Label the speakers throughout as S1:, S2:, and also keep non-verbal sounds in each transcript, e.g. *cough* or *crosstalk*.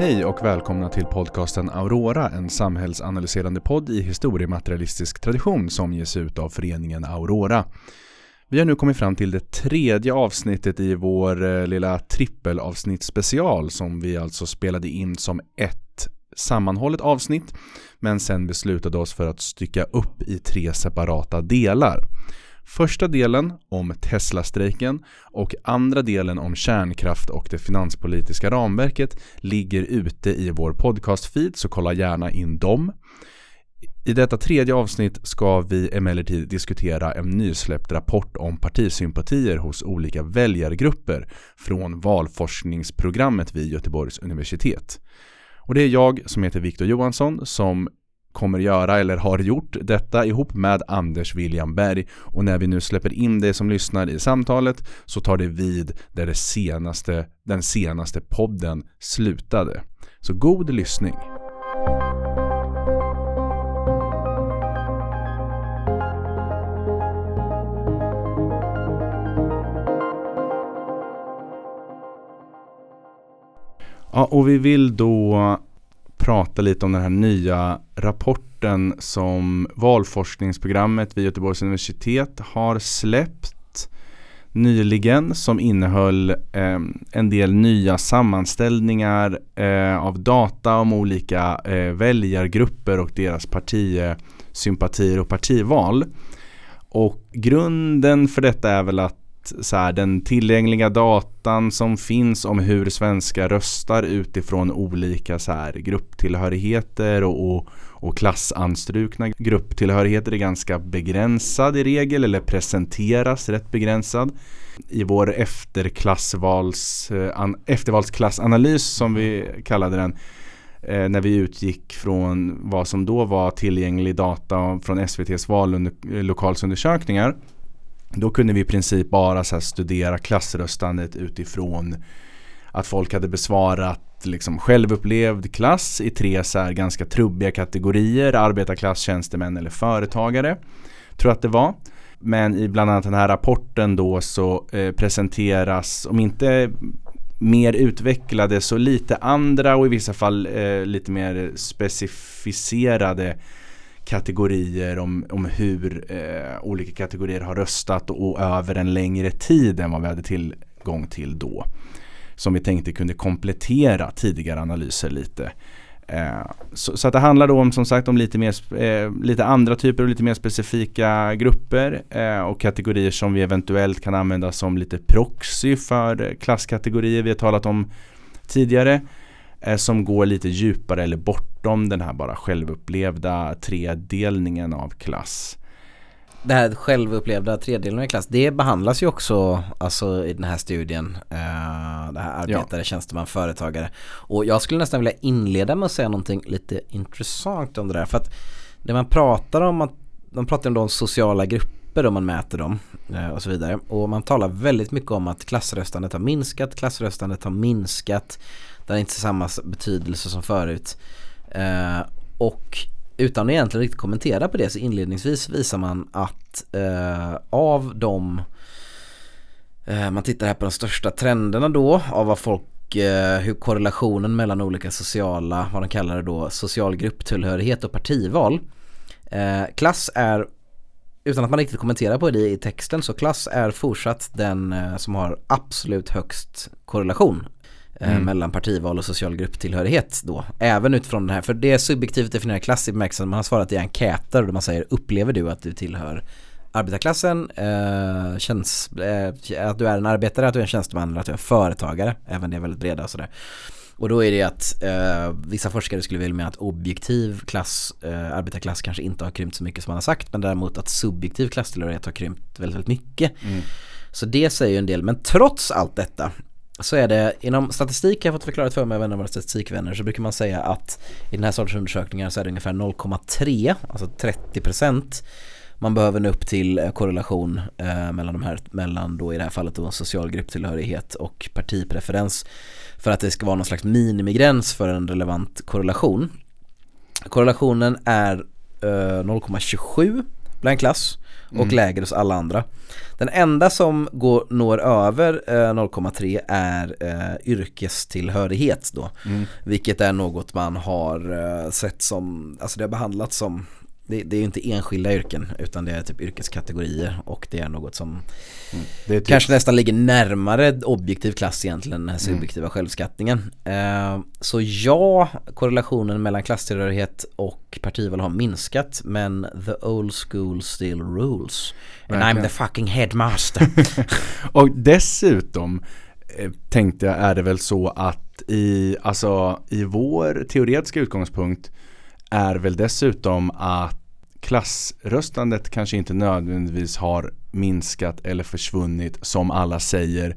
S1: Hej och välkomna till podcasten Aurora, en samhällsanalyserande podd i historiematerialistisk tradition som ges ut av föreningen Aurora. Vi har nu kommit fram till det tredje avsnittet i vår eh, lilla trippelavsnitt som vi alltså spelade in som ett sammanhållet avsnitt men sen beslutade oss för att stycka upp i tre separata delar. Första delen om Tesla-strejken och andra delen om kärnkraft och det finanspolitiska ramverket ligger ute i vår podcast-feed så kolla gärna in dem. I detta tredje avsnitt ska vi emellertid diskutera en nysläppt rapport om partisympatier hos olika väljargrupper från valforskningsprogrammet vid Göteborgs universitet. Och det är jag som heter Viktor Johansson som kommer göra eller har gjort detta ihop med Anders William Berg och när vi nu släpper in dig som lyssnar i samtalet så tar det vid där det senaste, den senaste podden slutade. Så god lyssning! Ja, och vi vill då prata lite om den här nya rapporten som valforskningsprogrammet vid Göteborgs universitet har släppt nyligen som innehöll eh, en del nya sammanställningar eh, av data om olika eh, väljargrupper och deras partisympatier och partival. Och grunden för detta är väl att så här, den tillgängliga datan som finns om hur svenskar röstar utifrån olika så här, grupptillhörigheter och, och, och klassanstrukna grupptillhörigheter är ganska begränsad i regel eller presenteras rätt begränsad. I vår efterklassvals, eh, an, eftervalsklassanalys som vi kallade den eh, när vi utgick från vad som då var tillgänglig data från SVTs vallokalsundersökningar då kunde vi i princip bara så studera klassröstandet utifrån att folk hade besvarat liksom självupplevd klass i tre så här ganska trubbiga kategorier. Arbetarklass, tjänstemän eller företagare. Tror att det var. Men i bland annat den här rapporten då så eh, presenteras, om inte mer utvecklade så lite andra och i vissa fall eh, lite mer specificerade kategorier om, om hur eh, olika kategorier har röstat och, och, över en längre tid än vad vi hade tillgång till då. Som vi tänkte kunde komplettera tidigare analyser lite. Eh, så, så, att det handlar då om som sagt om lite, mer, eh, lite andra typer och lite mer specifika grupper eh, och kategorier som vi eventuellt kan använda som lite proxy för klasskategorier vi har talat om tidigare som går lite djupare eller bortom den här bara självupplevda tredelningen av klass.
S2: Det här självupplevda tredelningen av klass, det behandlas ju också alltså, i den här studien. Uh, det här arbetare, ja. tjänsteman, företagare. Och jag skulle nästan vilja inleda med att säga någonting lite intressant om det där. För att det man pratar om, att, de pratar om sociala grupper om man mäter dem eh, och så vidare. Och man talar väldigt mycket om att klassröstandet har minskat, klassröstandet har minskat. det har inte samma betydelse som förut. Eh, och utan att egentligen riktigt kommentera på det så inledningsvis visar man att eh, av de eh, man tittar här på de största trenderna då av vad folk eh, hur korrelationen mellan olika sociala, vad de kallar det då, social grupptillhörighet och partival. Eh, klass är, utan att man riktigt kommenterar på det i texten, så klass är fortsatt den eh, som har absolut högst korrelation Eh, mm. mellan partival och social grupptillhörighet då. Även utifrån den här, för det är subjektivt definierat klass i bemärkelsen man har svarat i enkäter där man säger upplever du att du tillhör arbetarklassen, eh, känns, eh, att du är en arbetare, att du är en tjänsteman eller att du är en företagare. Även det är väldigt breda och sådär. Och då är det att eh, vissa forskare skulle vilja mena att objektiv klass, eh, arbetarklass kanske inte har krympt så mycket som man har sagt men däremot att subjektiv klasstillhörighet har krympt väldigt, väldigt mycket. Mm. Så det säger ju en del, men trots allt detta så är det inom statistik jag fått förklarat för mig av en av våra statistikvänner så brukar man säga att i den här sortens undersökningar så är det ungefär 0,3 alltså 30% man behöver nå upp till eh, korrelation eh, mellan de här, mellan då i det här fallet då social grupptillhörighet och partipreferens för att det ska vara någon slags minimigräns för en relevant korrelation. Korrelationen är eh, 0,27 bland klass och mm. lägre hos alla andra. Den enda som går, når över eh, 0,3 är eh, yrkestillhörighet då. Mm. Vilket är något man har eh, sett som, alltså det har behandlats som det, det är inte enskilda yrken utan det är typ yrkeskategorier och det är något som mm. är typ... kanske nästan ligger närmare objektiv klass egentligen, den här mm. subjektiva mm. självskattningen. Eh, så ja, korrelationen mellan klasstillhörighet och partival har minskat men the old school still rules. And I'm the fucking headmaster. *laughs*
S1: och dessutom eh, tänkte jag är det väl så att i, alltså, i vår teoretiska utgångspunkt är väl dessutom att klassröstandet kanske inte nödvändigtvis har minskat eller försvunnit som alla säger.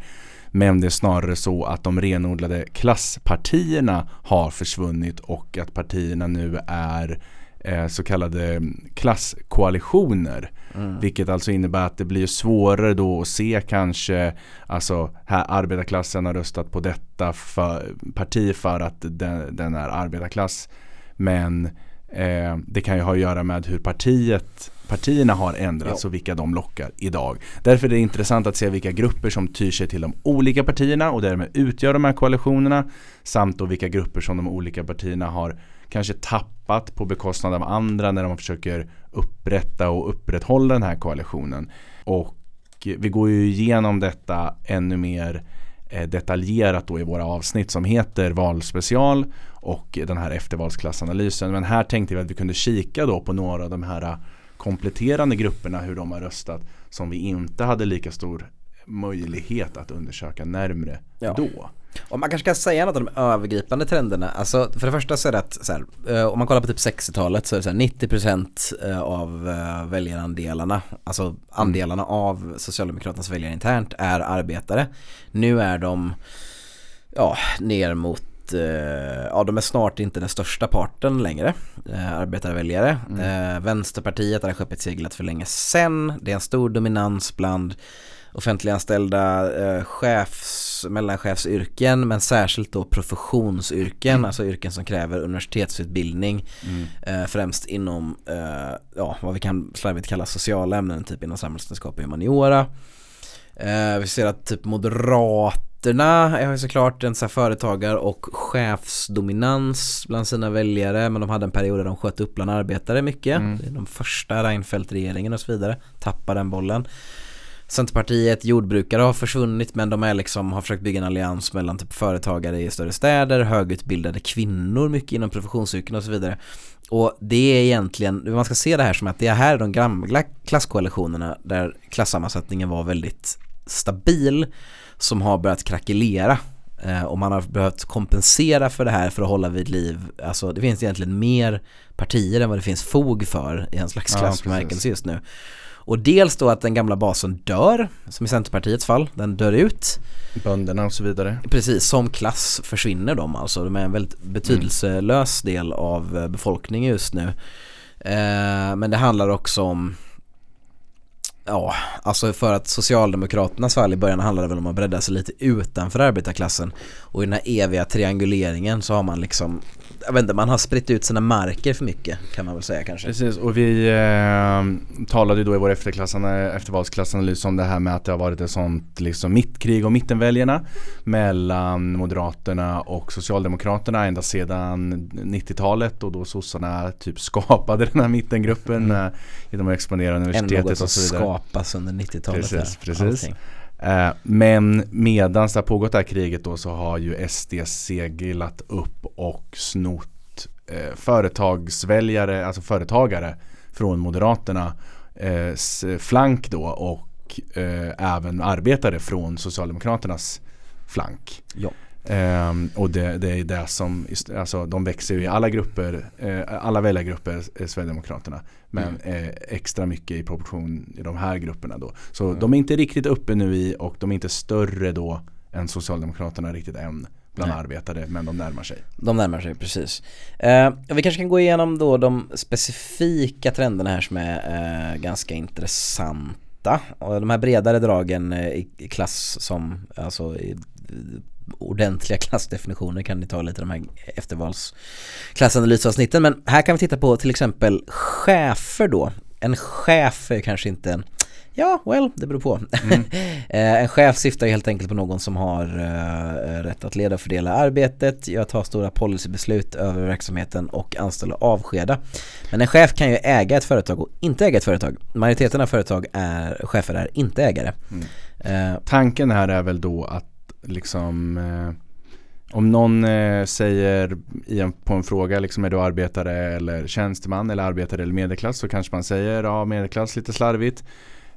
S1: Men det är snarare så att de renodlade klasspartierna har försvunnit och att partierna nu är eh, så kallade klasskoalitioner. Mm. Vilket alltså innebär att det blir svårare då att se kanske Alltså här arbetarklassen har röstat på detta för, parti för att den, den är arbetarklass. Men Eh, det kan ju ha att göra med hur partiet, partierna har ändrats ja. och vilka de lockar idag. Därför är det intressant att se vilka grupper som tyr sig till de olika partierna och därmed utgör de här koalitionerna. Samt då vilka grupper som de olika partierna har kanske tappat på bekostnad av andra när de försöker upprätta och upprätthålla den här koalitionen. Och vi går ju igenom detta ännu mer Eh, detaljerat då i våra avsnitt som heter valspecial och den här eftervalsklassanalysen. Men här tänkte vi att vi kunde kika då på några av de här kompletterande grupperna hur de har röstat som vi inte hade lika stor möjlighet att undersöka närmre ja. då.
S2: Och man kanske kan säga något om de övergripande trenderna. Alltså för det första så är det att så här, eh, om man kollar på typ 60-talet så är det så här 90% eh, av eh, väljarandelarna, alltså andelarna av Socialdemokraternas väljare internt är arbetare. Nu är de ja, ner mot ja de är snart inte den största parten längre, arbetarväljare. Mm. Vänsterpartiet har skepet seglat för länge sedan, det är en stor dominans bland offentliganställda eh, chefs, mellanchefsyrken men särskilt då professionsyrken, mm. alltså yrken som kräver universitetsutbildning mm. eh, främst inom eh, ja, vad vi kan slarvigt kalla sociala ämnen, typ inom samhällsvetenskap och humaniora. Eh, vi ser att typ Moderaterna har ju såklart en så företagar och chefsdominans bland sina väljare men de hade en period där de sköt upp bland arbetare mycket. Mm. De första Reinfeldt-regeringen och så vidare tappade den bollen. Centerpartiet, jordbrukare har försvunnit men de är liksom, har försökt bygga en allians mellan typ företagare i större städer, högutbildade kvinnor mycket inom professionsyrken och så vidare. Och det är egentligen, man ska se det här som att det är här de gamla klasskoalitionerna där klassammansättningen var väldigt stabil som har börjat krackelera eh, och man har behövt kompensera för det här för att hålla vid liv. Alltså det finns egentligen mer partier än vad det finns fog för i en slags klassbemärkelse ja, just nu. Och dels då att den gamla basen dör, som i Centerpartiets fall, den dör ut.
S1: Bönderna och så vidare.
S2: Precis, som klass försvinner de alltså. De är en väldigt betydelselös mm. del av eh, befolkningen just nu. Eh, men det handlar också om Ja, alltså för att Socialdemokraternas fall i början handlade väl om att bredda sig lite utanför arbetarklassen och i den här eviga trianguleringen så har man liksom jag vet inte, man har spritt ut sina marker för mycket kan man väl säga kanske.
S1: Precis och vi eh, talade ju då i vår eftervalsklassanalys om det här med att det har varit ett sånt liksom mittkrig om mittenväljarna mellan Moderaterna och Socialdemokraterna ända sedan 90-talet och då sossarna typ skapade *laughs* den här mittengruppen mm. genom att expandera universitetet och så vidare.
S2: skapas under 90-talet.
S1: Precis, precis. Allting. Eh, men medan det har pågått det här kriget då så har ju SD seglat upp och snott eh, företagsväljare, alltså företagare från Moderaterna eh, flank då och eh, även arbetare från Socialdemokraternas flank.
S2: Ja.
S1: Um, och det, det, är det som, alltså de växer ju i alla grupper, eh, alla väljargrupper är Sverigedemokraterna. Men mm. eh, extra mycket i proportion i de här grupperna då. Så mm. de är inte riktigt uppe nu i och de är inte större då än Socialdemokraterna riktigt än bland Nej. arbetare men de närmar sig.
S2: De närmar sig precis. Eh, vi kanske kan gå igenom då de specifika trenderna här som är eh, ganska intressanta. Och de här bredare dragen eh, i klass som alltså i ordentliga *laughs* klassdefinitioner kan ni ta lite de här eftervalsklassanalysavsnitten. Men här kan vi titta på till exempel chefer då. en chef är kanske inte en Ja, well, det beror på. Mm. *laughs* en chef syftar helt enkelt på någon som har uh, rätt att leda och fördela arbetet, jag tar stora policybeslut över verksamheten och anställa och avskeda. Men en chef kan ju äga ett företag och inte äga ett företag. Majoriteten av företag är, chefer är inte ägare.
S1: Mm. Uh, Tanken här är väl då att liksom eh, om någon eh, säger en, på en fråga liksom är du arbetare eller tjänsteman eller arbetare eller medelklass så kanske man säger ja medelklass lite slarvigt.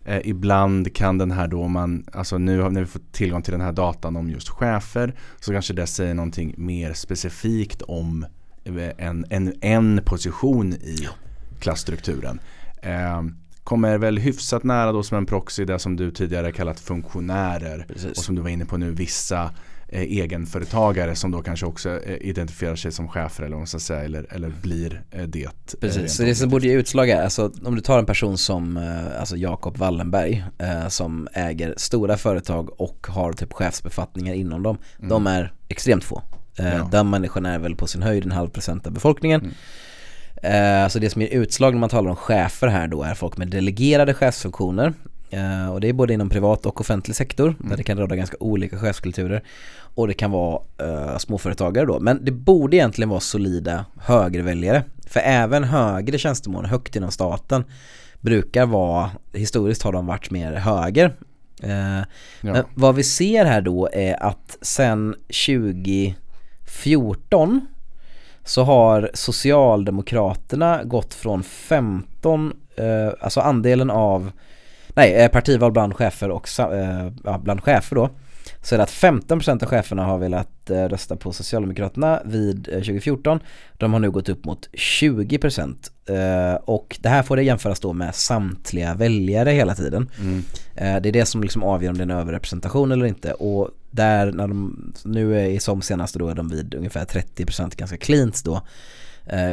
S1: Eh, ibland kan den här då man, alltså nu när vi får tillgång till den här datan om just chefer så kanske det säger någonting mer specifikt om eh, en, en, en position i klassstrukturen. Eh, kommer väl hyfsat nära då som en proxy det som du tidigare kallat funktionärer Precis. och som du var inne på nu vissa eh, egenföretagare som då kanske också eh, identifierar sig som chefer eller vad man säga eller, eller blir eh, det. Eh,
S2: Precis, så det som borde ge utslag är, alltså om du tar en person som eh, alltså Jakob Wallenberg eh, som äger stora företag och har typ chefsbefattningar inom dem, mm. de är extremt få. Ja. De människorna är väl på sin höjd en halv procent av befolkningen. Mm. Så det som ger utslag när man talar om chefer här då är folk med delegerade chefsfunktioner Uh, och det är både inom privat och offentlig sektor mm. där det kan råda ganska olika chefskulturer. Och det kan vara uh, småföretagare då. Men det borde egentligen vara solida högerväljare. För även högre tjänstemål högt inom staten brukar vara, historiskt har de varit mer höger. Uh, ja. Men vad vi ser här då är att sen 2014 så har Socialdemokraterna gått från 15, eh, alltså andelen av nej, eh, partival bland chefer och eh, bland chefer då så är det att 15% av cheferna har velat eh, rösta på Socialdemokraterna vid 2014. De har nu gått upp mot 20% och det här får det jämföras då med samtliga väljare hela tiden. Mm. Det är det som liksom avgör om det är en överrepresentation eller inte och där när de nu är i som senaste då är de vid ungefär 30% ganska cleant då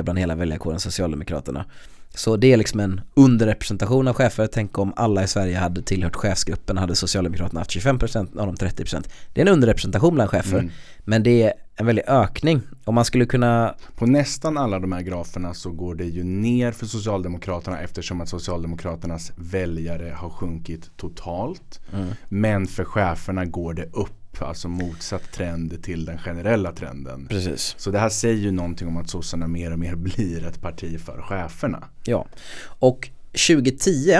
S2: bland hela väljarkåren Socialdemokraterna. Så det är liksom en underrepresentation av chefer. Tänk om alla i Sverige hade tillhört chefsgruppen hade Socialdemokraterna haft 25% av de 30%. Det är en underrepresentation bland chefer. Mm. Men det är en väldig ökning. Om man skulle kunna
S1: På nästan alla de här graferna så går det ju ner för Socialdemokraterna eftersom att Socialdemokraternas väljare har sjunkit totalt. Mm. Men för cheferna går det upp alltså motsatt trend till den generella trenden.
S2: Precis.
S1: Så det här säger ju någonting om att sossarna mer och mer blir ett parti för cheferna.
S2: Ja, och 2010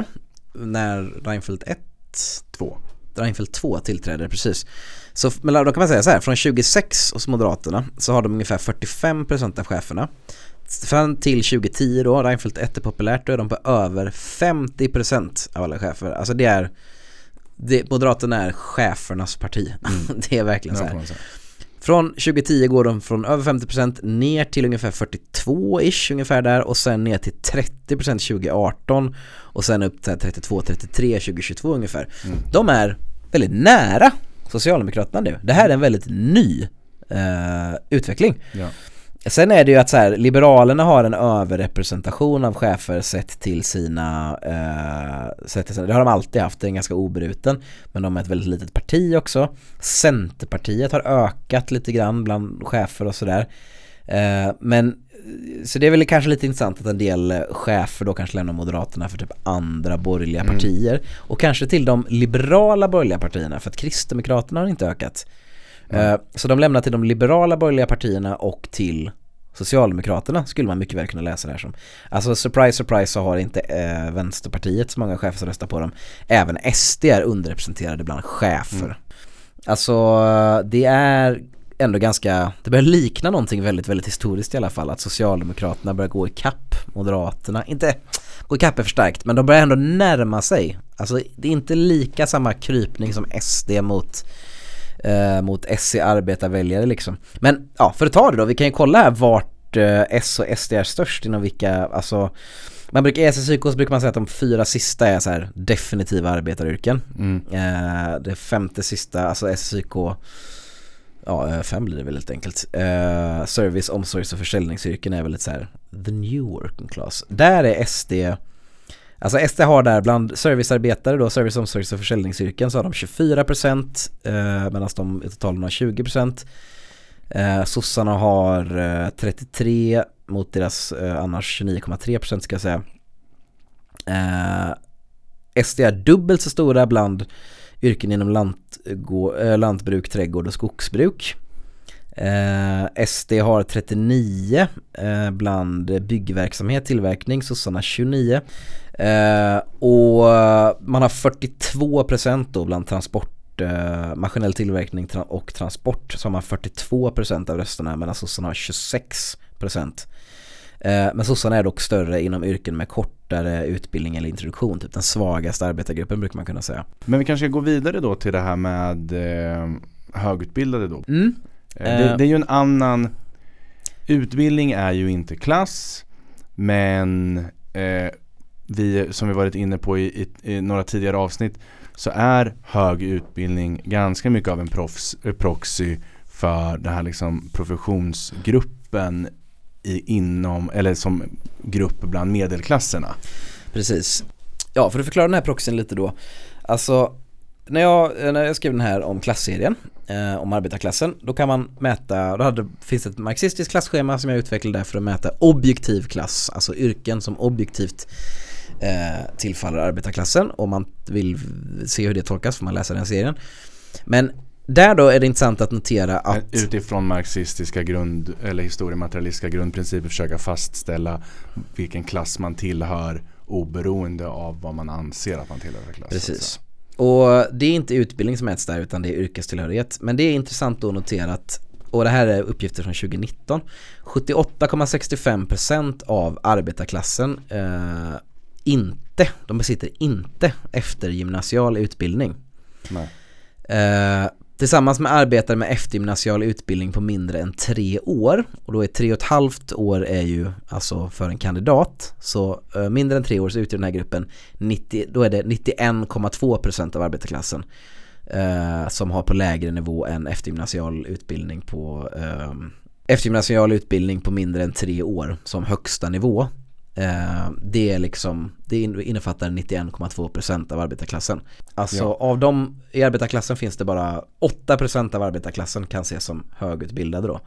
S2: när Reinfeldt 1
S1: 2
S2: Reinfeldt 2 tillträder, precis. Så men då kan man säga så här, från 26 hos Moderaterna så har de ungefär 45% av cheferna. Fram till 2010 då, Reinfeldt 1 är populärt, då är de på över 50% av alla chefer. Alltså det är det, Moderaterna är chefernas parti. Mm. *laughs* det är verkligen så här. Från 2010 går de från över 50% ner till ungefär 42-ish ungefär där och sen ner till 30% 2018 och sen upp till 32-33 2022 ungefär. Mm. De är väldigt nära Socialdemokraterna nu. Det här är en väldigt ny uh, utveckling. Ja. Sen är det ju att så här, Liberalerna har en överrepresentation av chefer sett till sina, eh, sett till sina, det har de alltid haft, det är ganska obruten, men de är ett väldigt litet parti också. Centerpartiet har ökat lite grann bland chefer och sådär. Eh, men så det är väl kanske lite intressant att en del chefer då kanske lämnar Moderaterna för typ andra borgerliga mm. partier och kanske till de liberala borgerliga partierna för att Kristdemokraterna har inte ökat. Mm. Så de lämnar till de liberala borgerliga partierna och till Socialdemokraterna skulle man mycket väl kunna läsa det här som. Alltså surprise surprise så har inte äh, Vänsterpartiet så många chefer som röstar på dem. Även SD är underrepresenterade bland chefer. Mm. Alltså det är ändå ganska, det börjar likna någonting väldigt, väldigt historiskt i alla fall. Att Socialdemokraterna börjar gå i kapp Moderaterna. Inte gå i kapp är för starkt, men de börjar ändå närma sig. Alltså det är inte lika samma krypning som SD mot eh, mot SC arbetarväljare liksom. Men ja, för att ta det då, vi kan ju kolla här vart eh, S och SD är störst inom vilka, alltså man brukar, i SSIK så brukar man säga att de fyra sista är så här definitiva arbetaryrken. Mm. Eh, det femte sista, alltså SSIK Ja, eh, fem blir det väl helt enkelt. Eh, service, omsorgs och försäljningsyrken är väl lite så här the new working class. Där är SD Alltså SD har där bland servicearbetare då, service, omsorgs och försäljningsyrken så har de 24% eh, medan de i totalen har 20%. Eh, sossarna har eh, 33 mot deras eh, annars 29,3% ska jag säga. Eh, SD är dubbelt så stora bland yrken inom lant, gå, eh, lantbruk, trädgård och skogsbruk. Eh, SD har 39 eh, bland byggverksamhet, tillverkning, sossarna 29. Eh, och man har 42% då bland transport, eh, maskinell tillverkning och transport så har man 42% av rösterna medan sossarna har 26%. Eh, men sossarna är dock större inom yrken med kortare utbildning eller introduktion, typ den svagaste arbetargruppen brukar man kunna säga.
S1: Men vi kanske ska gå vidare då till det här med eh, högutbildade då.
S2: Mm.
S1: Eh, det, det är ju en annan Utbildning är ju inte klass Men eh, vi, som vi varit inne på i, i, i, några tidigare avsnitt Så är hög utbildning ganska mycket av en proffs, eh, proxy för den här liksom professionsgruppen i, inom, eller som grupp bland medelklasserna.
S2: Precis. Ja, för att förklara den här proxyn lite då. Alltså, när jag, när jag skrev den här om klasserien, eh, om arbetarklassen, då kan man mäta, då hade, finns ett marxistiskt klasschema som jag utvecklade där för att mäta objektiv klass, alltså yrken som objektivt eh, tillfaller arbetarklassen. Om man vill se hur det tolkas får man läsa den serien. Men där då är det intressant att notera att
S1: Utifrån marxistiska grund eller historiematerialistiska grundprinciper försöka fastställa vilken klass man tillhör oberoende av vad man anser att man tillhör för klass.
S2: Precis. Och det är inte utbildning som mäts där utan det är yrkestillhörighet. Men det är intressant att notera att, och det här är uppgifter från 2019, 78,65% av arbetarklassen eh, inte, de besitter inte eftergymnasial utbildning. Eh, Tillsammans med arbetare med eftergymnasial utbildning på mindre än tre år och då är tre och ett halvt år är ju alltså för en kandidat så eh, mindre än tre år så utgör den här gruppen 90, då är det 91,2% av arbetarklassen eh, som har på lägre nivå än eftergymnasial utbildning på eh, eftergymnasial utbildning på mindre än tre år som högsta nivå det är liksom, det innefattar 91,2% av arbetarklassen. Alltså ja. av dem i arbetarklassen finns det bara 8% av arbetarklassen kan ses som högutbildade då.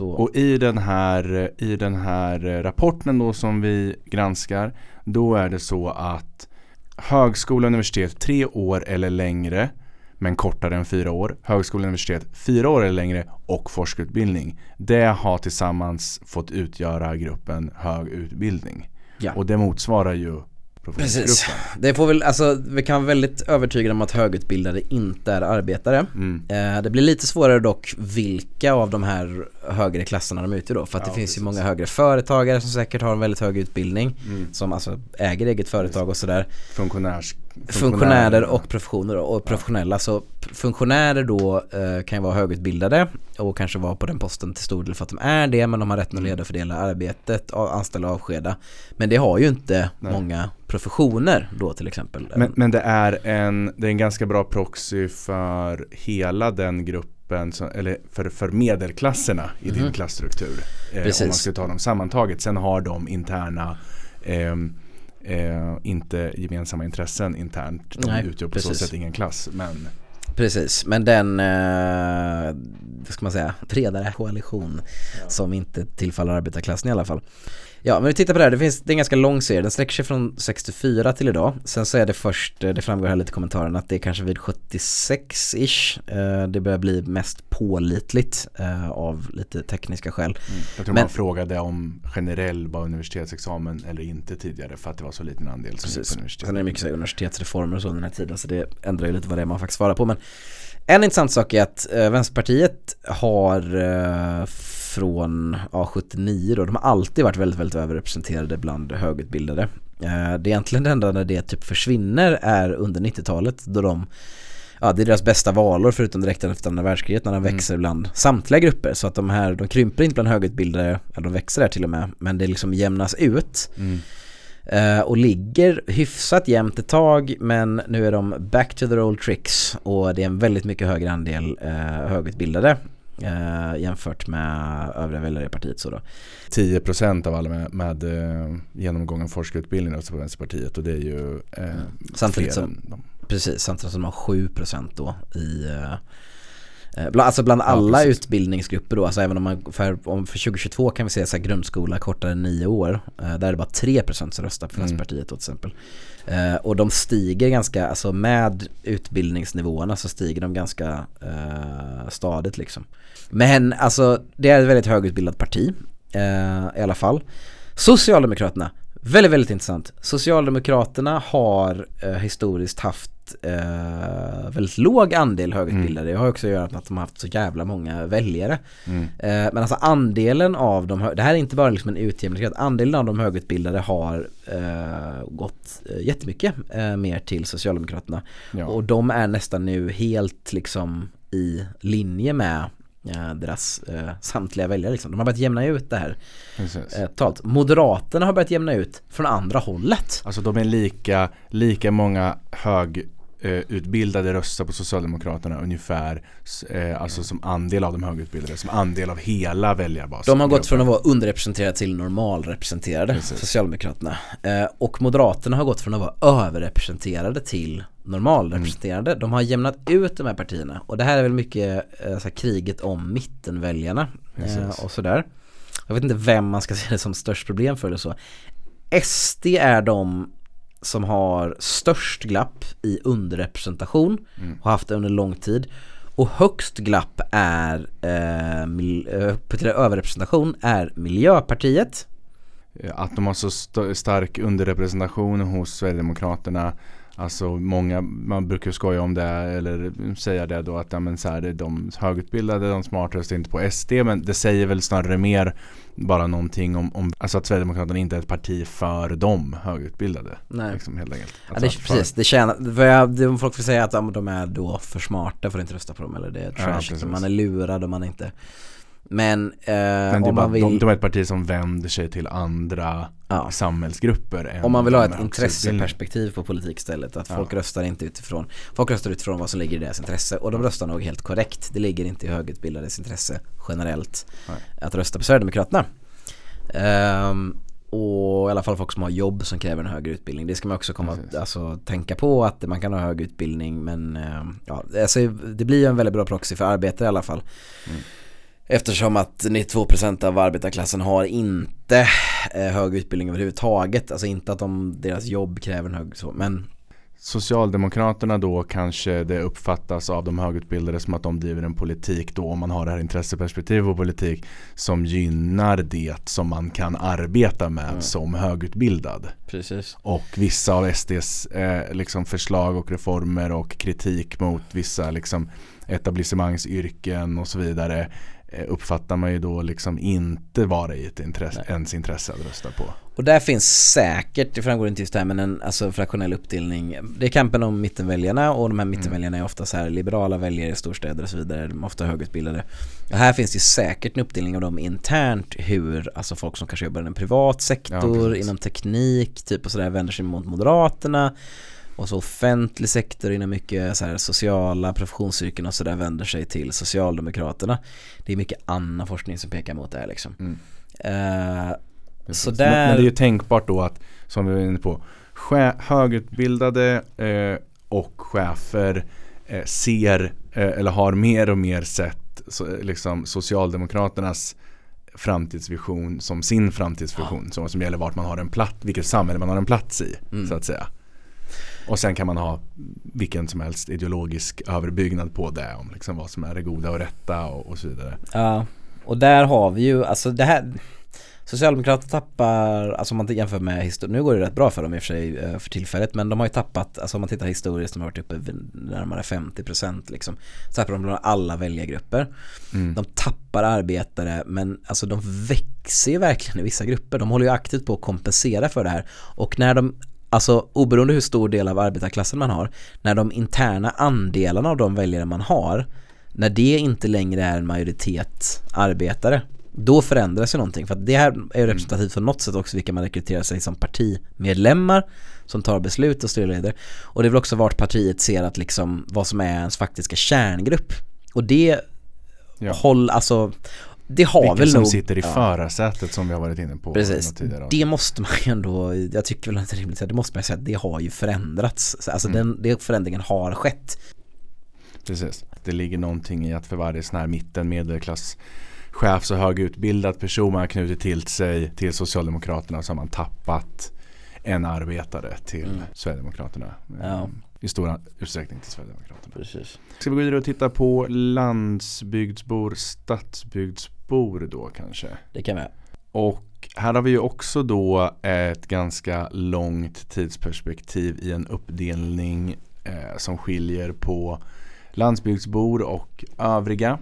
S1: Och, och, i, den här, i den här rapporten då som vi granskar, då är det så att högskola och universitet tre år eller längre men kortare än fyra år. Högskola och universitet fyra år eller längre och forskarutbildning. Det har tillsammans fått utgöra gruppen hög utbildning. Ja. Och det motsvarar ju
S2: Precis. Det får väl, alltså vi kan vara väldigt övertygade om att högutbildade inte är arbetare. Mm. Eh, det blir lite svårare dock vilka av de här högre klasserna de utgör då. För att ja, det finns precis. ju många högre företagare som säkert har en väldigt hög utbildning. Mm. Som alltså äger eget företag och sådär.
S1: Funktionärs
S2: funktionärer och professioner och professionella. Så funktionärer då eh, kan ju vara högutbildade och kanske vara på den posten till stor del för att de är det men de har rätten att leda och fördela arbetet, anställa och avskeda. Men det har ju inte Nej. många professioner då till exempel.
S1: Men, men, det, är en, det är en ganska bra proxy för hela den gruppen som, eller för, för medelklasserna i mm. din mhm. klassstruktur. Eh, om man ska ta dem sammantaget. Sen har de interna eh, eh, inte gemensamma intressen internt. De Nej, utgör på precis. så sätt ingen klass. Men
S2: Precis, men den, eh, ska man säga, bredare koalition ja. som inte tillfaller arbetarklassen i alla fall. Ja, men vi tittar på det här. Det, finns, det är en ganska lång serie. Den sträcker sig från 64 till idag. Sen så är det först, eh, det framgår här lite i kommentaren, att det är kanske vid 76-ish. Eh, det börjar bli mest pålitligt eh, av lite tekniska skäl. Mm.
S1: Jag tror men, man frågade om generell var universitetsexamen eller inte tidigare för att det var så liten andel som
S2: precis. på universitet. Sen är det mycket så universitetsreformer och så den här tiden så det ändrar ju lite vad det är man faktiskt svarar på. Men en intressant sak är att Vänsterpartiet har från ja, 79 då, de har alltid varit väldigt, väldigt överrepresenterade bland högutbildade. Eh, det är egentligen det enda när det typ försvinner är under 90-talet då de Ja, det är deras bästa valår förutom direkt efter andra världskriget när de mm. växer bland samtliga grupper så att de här, de krymper inte bland högutbildade, ja de växer där till och med, men det liksom jämnas ut. Mm. Uh, och ligger hyfsat jämnt ett tag men nu är de back to their old tricks och det är en väldigt mycket högre andel uh, högutbildade eh, jämfört med övriga väljare i partiet. Så då.
S1: 10% av alla med, med eh, genomgången forskarutbildning röstar på Vänsterpartiet och det är ju eh, mm.
S2: samtidigt som, Precis, samtidigt som de har 7% då i, Eh, alltså bland alla ja, utbildningsgrupper då, alltså även om man för, om för 2022 kan vi säga så här grundskola kortare än nio år, eh, där är det bara 3% som röstar på Vänsterpartiet mm. till exempel. Eh, och de stiger ganska, alltså med utbildningsnivåerna så stiger de ganska eh, stadigt liksom. Men alltså det är ett väldigt högutbildat parti eh, i alla fall. Socialdemokraterna, väldigt väldigt intressant. Socialdemokraterna har eh, historiskt haft eh, väldigt låg andel högutbildade. Mm. Det har också att göra med att de har haft så jävla många väljare. Mm. Eh, men alltså andelen av de, det här är inte bara liksom en utjämningsgrad, andelen av de högutbildade har eh, gått eh, jättemycket eh, mer till Socialdemokraterna. Ja. Och de är nästan nu helt liksom i linje med eh, deras eh, samtliga väljare liksom. De har börjat jämna ut det här eh, totalt. Moderaterna har börjat jämna ut från andra hållet.
S1: Alltså de är lika, lika många hög eh, utbildade röstar på Socialdemokraterna ungefär eh, alltså som andel av de högutbildade, som andel av hela väljarbasen.
S2: De har gått från att vara underrepresenterade till normalrepresenterade, Precis. Socialdemokraterna. Eh, och Moderaterna har gått från att vara överrepresenterade till normalrepresenterade. Mm. De har jämnat ut de här partierna och det här är väl mycket eh, kriget om mittenväljarna eh, och sådär. Jag vet inte vem man ska se det som störst problem för eller så. SD är de som har störst glapp i underrepresentation och har haft det under lång tid. Och högst glapp är eh, mil, eh, överrepresentation är Miljöpartiet.
S1: Att de har så st stark underrepresentation hos Sverigedemokraterna Alltså många, man brukar skoja om det eller säga det då att ja, men så här, de högutbildade, de smarta röstar inte på SD men det säger väl snarare mer bara någonting om, om alltså att Sverigedemokraterna inte är ett parti för de högutbildade.
S2: Nej.
S1: Liksom, helt
S2: enkelt. Alltså ja, det, precis, det tjänar, det, folk får säga att ja, de är då för smarta för att inte rösta på dem eller det är trash, ja, man är lurad och man inte men, eh, Men om man vill...
S1: de, de är ett parti som vänder sig till andra ja. samhällsgrupper.
S2: Om man vill ha ett intresseperspektiv på politik istället. Att folk ja. röstar inte utifrån, folk röstar utifrån vad som ligger i deras intresse. Och de röstar nog helt korrekt. Det ligger inte i högutbildades intresse generellt Nej. att rösta på Sverigedemokraterna. Um, och i alla fall folk som har jobb som kräver en högre utbildning. Det ska man också komma att alltså, tänka på att man kan ha hög utbildning men uh, ja, alltså, det blir ju en väldigt bra proxy för arbete i alla fall. Mm. Eftersom att 92% av arbetarklassen har inte eh, hög utbildning överhuvudtaget. Alltså inte att de, deras jobb kräver en hög så, men
S1: Socialdemokraterna då kanske det uppfattas av de högutbildade som att de driver en politik då om man har det här intresseperspektivet på politik som gynnar det som man kan arbeta med mm. som högutbildad.
S2: Precis.
S1: Och vissa av SDs eh, liksom förslag och reformer och kritik mot vissa liksom etablissemangsyrken och så vidare uppfattar man ju då liksom inte vara i ett intresse, ens intresse att rösta på.
S2: Och där finns säkert, det framgår inte just här men en alltså fraktionell uppdelning. Det är kampen om mittenväljarna och de här mittenväljarna är ofta så här liberala väljare i storstäder och så vidare. De är ofta högutbildade. Och här finns det säkert en uppdelning av dem internt hur, alltså folk som kanske jobbar i en privat sektor, ja, inom teknik, typ och sådär vänder sig mot Moderaterna och så offentlig sektor inom mycket så här sociala professionsyrken och sådär vänder sig till Socialdemokraterna. Det är mycket annan forskning som pekar mot det här liksom. Mm. Uh,
S1: så där... men, men, det är ju tänkbart då att, som vi var inne på, högutbildade eh, och chefer eh, ser eh, eller har mer och mer sett så, liksom Socialdemokraternas framtidsvision som sin framtidsvision. Ja. Som, som gäller vart man har en plats, vilket samhälle man har en plats i. Mm. Så att säga. Och sen kan man ha vilken som helst ideologisk överbyggnad på det om liksom vad som är det goda och rätta och, och så vidare.
S2: Ja, och där har vi ju, alltså det här Socialdemokraterna tappar, alltså om man jämför med historien, nu går det rätt bra för dem i och för sig eh, för tillfället men de har ju tappat, alltså om man tittar historiskt, de har varit uppe närmare 50% liksom. Så tappar de bland alla väljargrupper. Mm. De tappar arbetare men alltså de växer ju verkligen i vissa grupper. De håller ju aktivt på att kompensera för det här. Och när de Alltså oberoende hur stor del av arbetarklassen man har, när de interna andelarna av de väljare man har, när det inte längre är en majoritet arbetare, då förändras ju någonting. För att det här är ju representativt för något sätt också vilka man rekryterar sig som partimedlemmar som tar beslut och styrleder. Och det är väl också vart partiet ser att liksom vad som är ens faktiska kärngrupp. Och det ja. håll, alltså det har Vilka väl
S1: som
S2: nog,
S1: sitter i ja. förarsätet som vi har varit inne på
S2: Precis, det måste man ju ändå, jag tycker väl inte rimligt det måste man säga att det har ju förändrats. Alltså mm. den, den förändringen har skett.
S1: precis. Det ligger någonting i att för varje sån här mitten medelklass chef så högutbildad person man har knutit till sig till Socialdemokraterna så har man tappat en arbetare till mm. Sverigedemokraterna. Ja. I stor utsträckning till Sverigedemokraterna.
S2: Precis.
S1: Ska vi gå vidare och titta på landsbygdsbor, stadsbygdsbor då kanske?
S2: Det kan vi.
S1: Och här har vi ju också då ett ganska långt tidsperspektiv i en uppdelning eh, som skiljer på landsbygdsbor och övriga.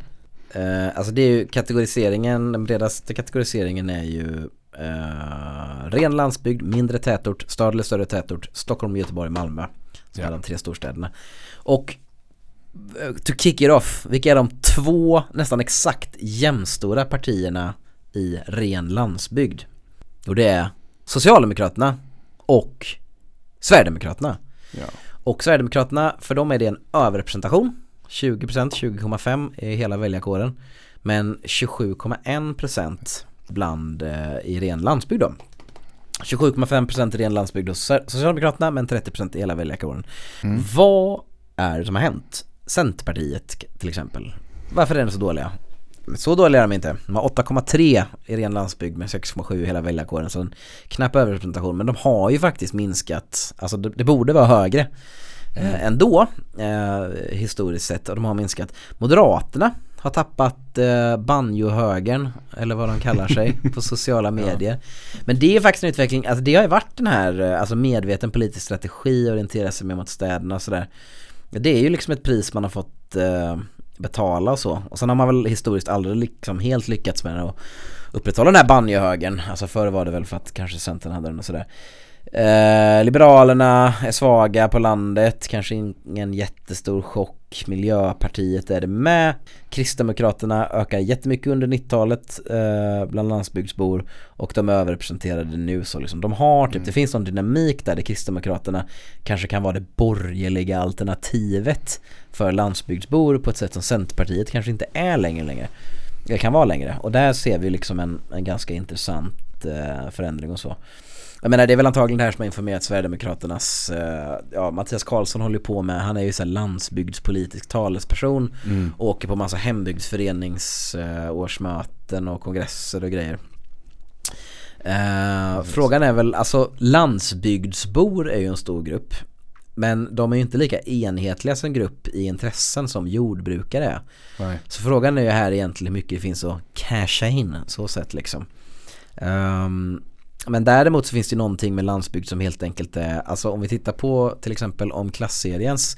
S2: Eh, alltså det är ju kategoriseringen, den bredaste kategoriseringen är ju eh, ren landsbygd, mindre tätort, stad eller större tätort, Stockholm, Göteborg, Malmö. Som ja. är de tre storstäderna. Och to kick it off, vilka är de två nästan exakt jämstora partierna i ren landsbygd? Och det är Socialdemokraterna och Sverigedemokraterna. Ja. Och Sverigedemokraterna, för dem är det en överrepresentation 20%, 20,5 i hela väljarkåren. Men 27,1% bland eh, i ren landsbygd då. 27,5% i ren landsbygd hos Socialdemokraterna men 30% i hela väljarkåren. Mm. Vad är det som har hänt? Centerpartiet till exempel. Varför är de så dåliga? Så dåliga är de inte. De har 8,3 i ren landsbygd med 6,7 i hela väljarkåren. Så en knapp överrepresentation. Men de har ju faktiskt minskat. Alltså det, det borde vara högre eh, ändå eh, historiskt sett och de har minskat. Moderaterna har tappat eh, banjohögern eller vad de kallar sig *laughs* på sociala medier. Ja. Men det är faktiskt en utveckling, alltså det har ju varit den här eh, alltså medveten politisk strategi orientera sig mer mot städerna och sådär. Det är ju liksom ett pris man har fått eh, betala och så. Och sen har man väl historiskt aldrig liksom helt lyckats med att upprätthålla den här banjohögern. Alltså förr var det väl för att kanske Centern hade den och sådär. Eh, Liberalerna är svaga på landet, kanske ingen jättestor chock. Miljöpartiet är det med. Kristdemokraterna ökar jättemycket under 90-talet eh, bland landsbygdsbor och de är överrepresenterade nu så liksom. De har typ, mm. det finns någon dynamik där, där Kristdemokraterna kanske kan vara det borgerliga alternativet för landsbygdsbor på ett sätt som Centerpartiet kanske inte är längre längre. Det kan vara längre och där ser vi liksom en, en ganska intressant eh, förändring och så. Jag menar det är väl antagligen det här som har informerat Sverigedemokraternas, eh, ja Mattias Karlsson håller på med, han är ju så landsbygdspolitisk talesperson mm. och åker på massa hembygdsföreningsårsmöten och kongresser och grejer. Eh, frågan är väl, alltså landsbygdsbor är ju en stor grupp. Men de är ju inte lika enhetliga som grupp i intressen som jordbrukare är. Nej. Så frågan är ju här egentligen hur mycket det finns att casha in, så sett liksom. Um, men däremot så finns det någonting med landsbygd som helt enkelt är, alltså om vi tittar på till exempel om klassseriens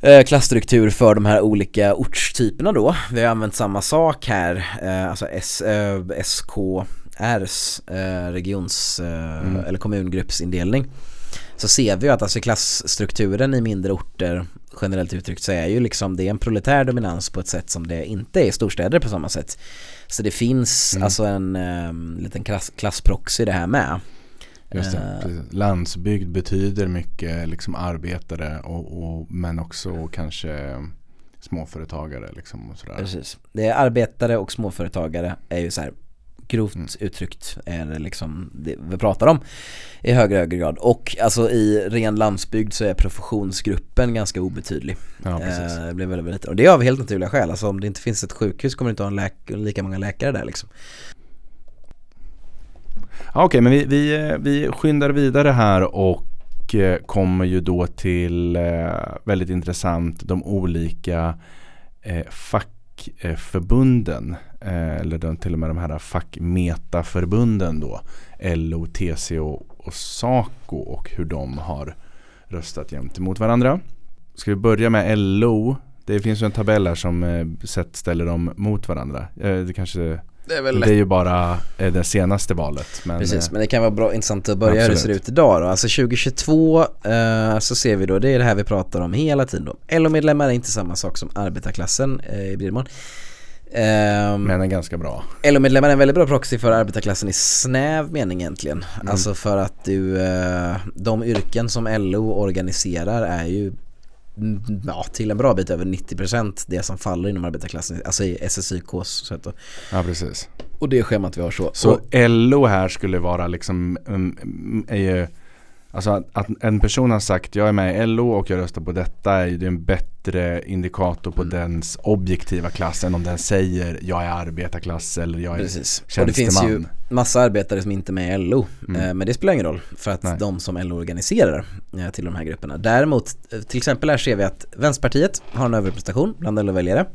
S2: eh, klassstruktur för de här olika ortstyperna då. Vi har använt samma sak här, eh, alltså S, eh, SKRs eh, regions mm. eller kommungruppsindelning. Så ser vi ju att alltså klassstrukturen i mindre orter generellt uttryckt så är ju liksom det är en proletär dominans på ett sätt som det inte är i storstäder på samma sätt. Så det finns mm. alltså en um, liten klass, klassproxy det här med.
S1: Just det, uh, Landsbygd betyder mycket liksom arbetare och, och, men också kanske småföretagare liksom och sådär.
S2: Precis. Det är arbetare och småföretagare är ju så här grovt mm. uttryckt är det liksom det vi pratar om i högre högre grad. Och alltså i ren landsbygd så är professionsgruppen ganska obetydlig. Ja, precis. Eh, det blir väldigt, väldigt, och det är av helt naturliga skäl. Alltså om det inte finns ett sjukhus kommer det inte ha en läk- lika många läkare där liksom.
S1: Okej, okay, men vi, vi, vi skyndar vidare här och eh, kommer ju då till eh, väldigt intressant de olika eh, fackförbunden Eh, eller till och med de här fackmetaförbunden då, LO, TCO och SACO och hur de har röstat jämt emot varandra. Ska vi börja med LO? Det finns ju en tabell här som eh, ställer dem mot varandra. Eh, det kanske det är, väl det är ju bara det senaste valet.
S2: Men, Precis, men det kan vara bra intressant att börja absolut. hur det ser ut idag då. Alltså 2022 eh, så ser vi då, det är det här vi pratar om hela tiden då. LO-medlemmar är inte samma sak som arbetarklassen eh, i Bridmon.
S1: Um, men är ganska bra.
S2: LO-medlemmar är en väldigt bra proxy för arbetarklassen i snäv mening egentligen. Mm. Alltså för att du, uh, de yrken som LO organiserar är ju mm, ja, till en bra bit över 90% det som faller inom arbetarklassen, alltså i SSYKs sätt att,
S1: Ja precis.
S2: Och det är schemat vi har så.
S1: Så och, LO här skulle vara liksom, um, är ju, alltså att, att, en person har sagt jag är med i LO och jag röstar på detta är ju en bättre indikator på mm. dens objektiva klass än om den säger jag är arbetarklass eller jag är Precis. tjänsteman. Och det finns ju
S2: massa arbetare som inte är med i LO. Mm. Eh, men det spelar ingen roll för att Nej. de som LO organiserar eh, till de här grupperna. Däremot, eh, till exempel här ser vi att Vänsterpartiet har en överrepresentation bland LO-väljare.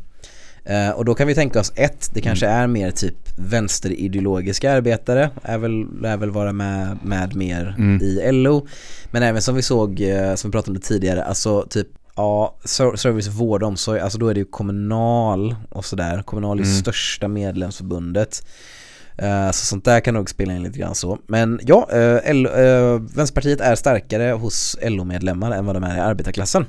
S2: Uh, och då kan vi tänka oss ett, det kanske mm. är mer typ vänsterideologiska arbetare, är väl, är väl vara med, med mer mm. i LO. Men även som vi såg, uh, som vi pratade om det tidigare, alltså typ Ja, service, vård omsorg, alltså då är det ju Kommunal och sådär. Kommunal är mm. största medlemsförbundet. Uh, så sånt där kan nog spela in lite grann så. Men ja, uh, L, Vänsterpartiet är starkare hos LO-medlemmar än vad de är i arbetarklassen.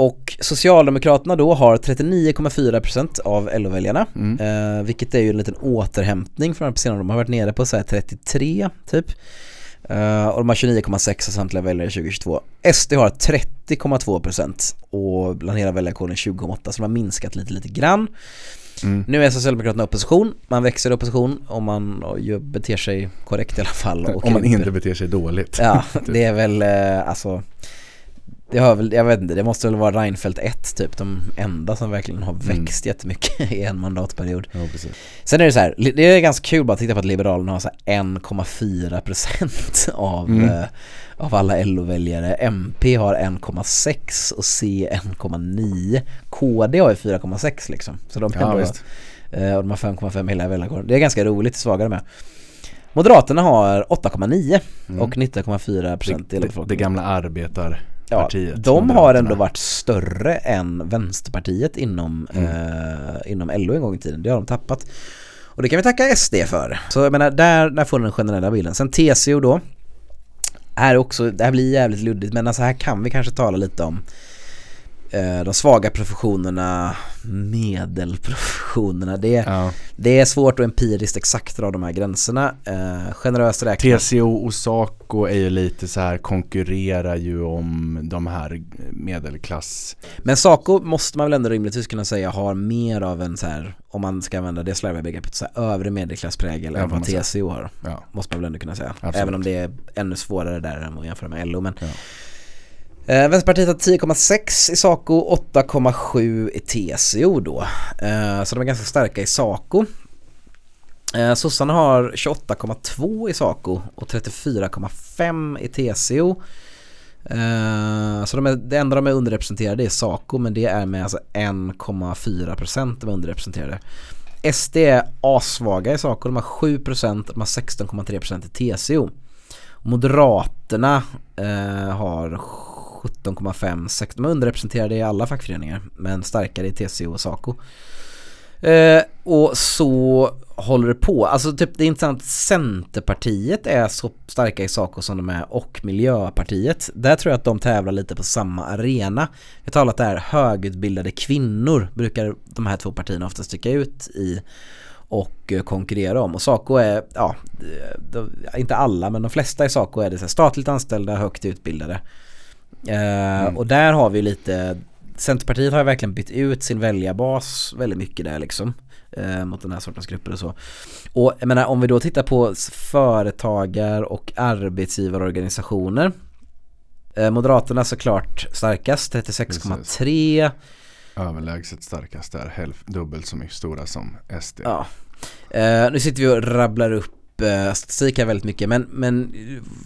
S2: Och Socialdemokraterna då har 39,4% av LO-väljarna mm. eh, Vilket är ju en liten återhämtning från senare De har varit nere på så 33 typ eh, Och de har 29,6 av samtliga väljare 2022 SD har 30,2% och bland hela väljarkåren 20,8 så de har minskat lite lite grann Mm. Nu är Socialdemokraterna opposition, man växer i opposition om man beter sig korrekt i alla fall. *laughs*
S1: om man inte beter sig dåligt.
S2: Ja, *laughs* det är väl eh, alltså det har väl, jag vet inte, det måste väl vara Reinfeldt 1 typ, de enda som verkligen har mm. växt mm. jättemycket *laughs* i en mandatperiod. Ja, precis. Sen är det så här, det är ganska kul bara att titta på att Liberalerna har så 1,4% *laughs* av, mm. eh, av alla LO-väljare. MP har 1,6 och C 1,9. KD har ju 4,6 liksom. Så de, ja, ändå, eh, och de har 5,5 hela väljarkåren. Det är ganska roligt, svagare med. Moderaterna har 8,9 mm. och 19,4%
S1: i det, det, det gamla arbetar
S2: Ja, de har ändå varit större än Vänsterpartiet inom, mm. eh, inom LO en gång i tiden. Det har de tappat. Och det kan vi tacka SD för. Så jag menar, där, där får du den generella bilden. Sen TCO då. Är också, det här blir jävligt luddigt men alltså här kan vi kanske tala lite om de svaga professionerna, medelprofessionerna. Det, ja. det är svårt att empiriskt exakt dra de här gränserna. Eh, generöst räknat.
S1: TCO och Saco är ju lite så här konkurrerar ju om de här medelklass.
S2: Men Saco måste man väl ändå rimligtvis kunna säga har mer av en så här, om man ska använda det slarviga begreppet, så här, övre medelklassprägel än vad TCO har. Ja. Måste man väl ändå kunna säga. Absolut. Även om det är ännu svårare där än att jämföra med LO. Men ja. Eh, Vänsterpartiet har 10,6 i Saco, 8,7 i TCO då. Eh, så de är ganska starka i Saco. Eh, Sossarna har 28,2 i Saco och 34,5 i TCO. Eh, så de är, det enda de är underrepresenterade är Saco men det är med alltså 1,4% de är underrepresenterade. SD är assvaga i Saco, de har 7% de har 16,3% i TCO. Moderaterna eh, har 17,5 De är underrepresenterade i alla fackföreningar men starkare i TCO och SACO. Eh, och så håller det på. Alltså typ det är intressant Centerpartiet är så starka i SACO som de är och Miljöpartiet. Där tror jag att de tävlar lite på samma arena. Jag talar att det är högutbildade kvinnor brukar de här två partierna ofta sticka ut i och konkurrera om. Och Saco är, ja, inte alla men de flesta i Saco är det så statligt anställda, högt utbildade. Eh, mm. Och där har vi lite Centerpartiet har verkligen bytt ut sin väljarbas väldigt mycket där liksom eh, mot den här sortens grupper och så. Och jag menar om vi då tittar på företagar och arbetsgivarorganisationer eh, Moderaterna såklart starkast 36,3
S1: Överlägset starkast är hälf, dubbelt så mycket stora som SD.
S2: Ja. Eh, nu sitter vi och rabblar upp statistik här väldigt mycket men, men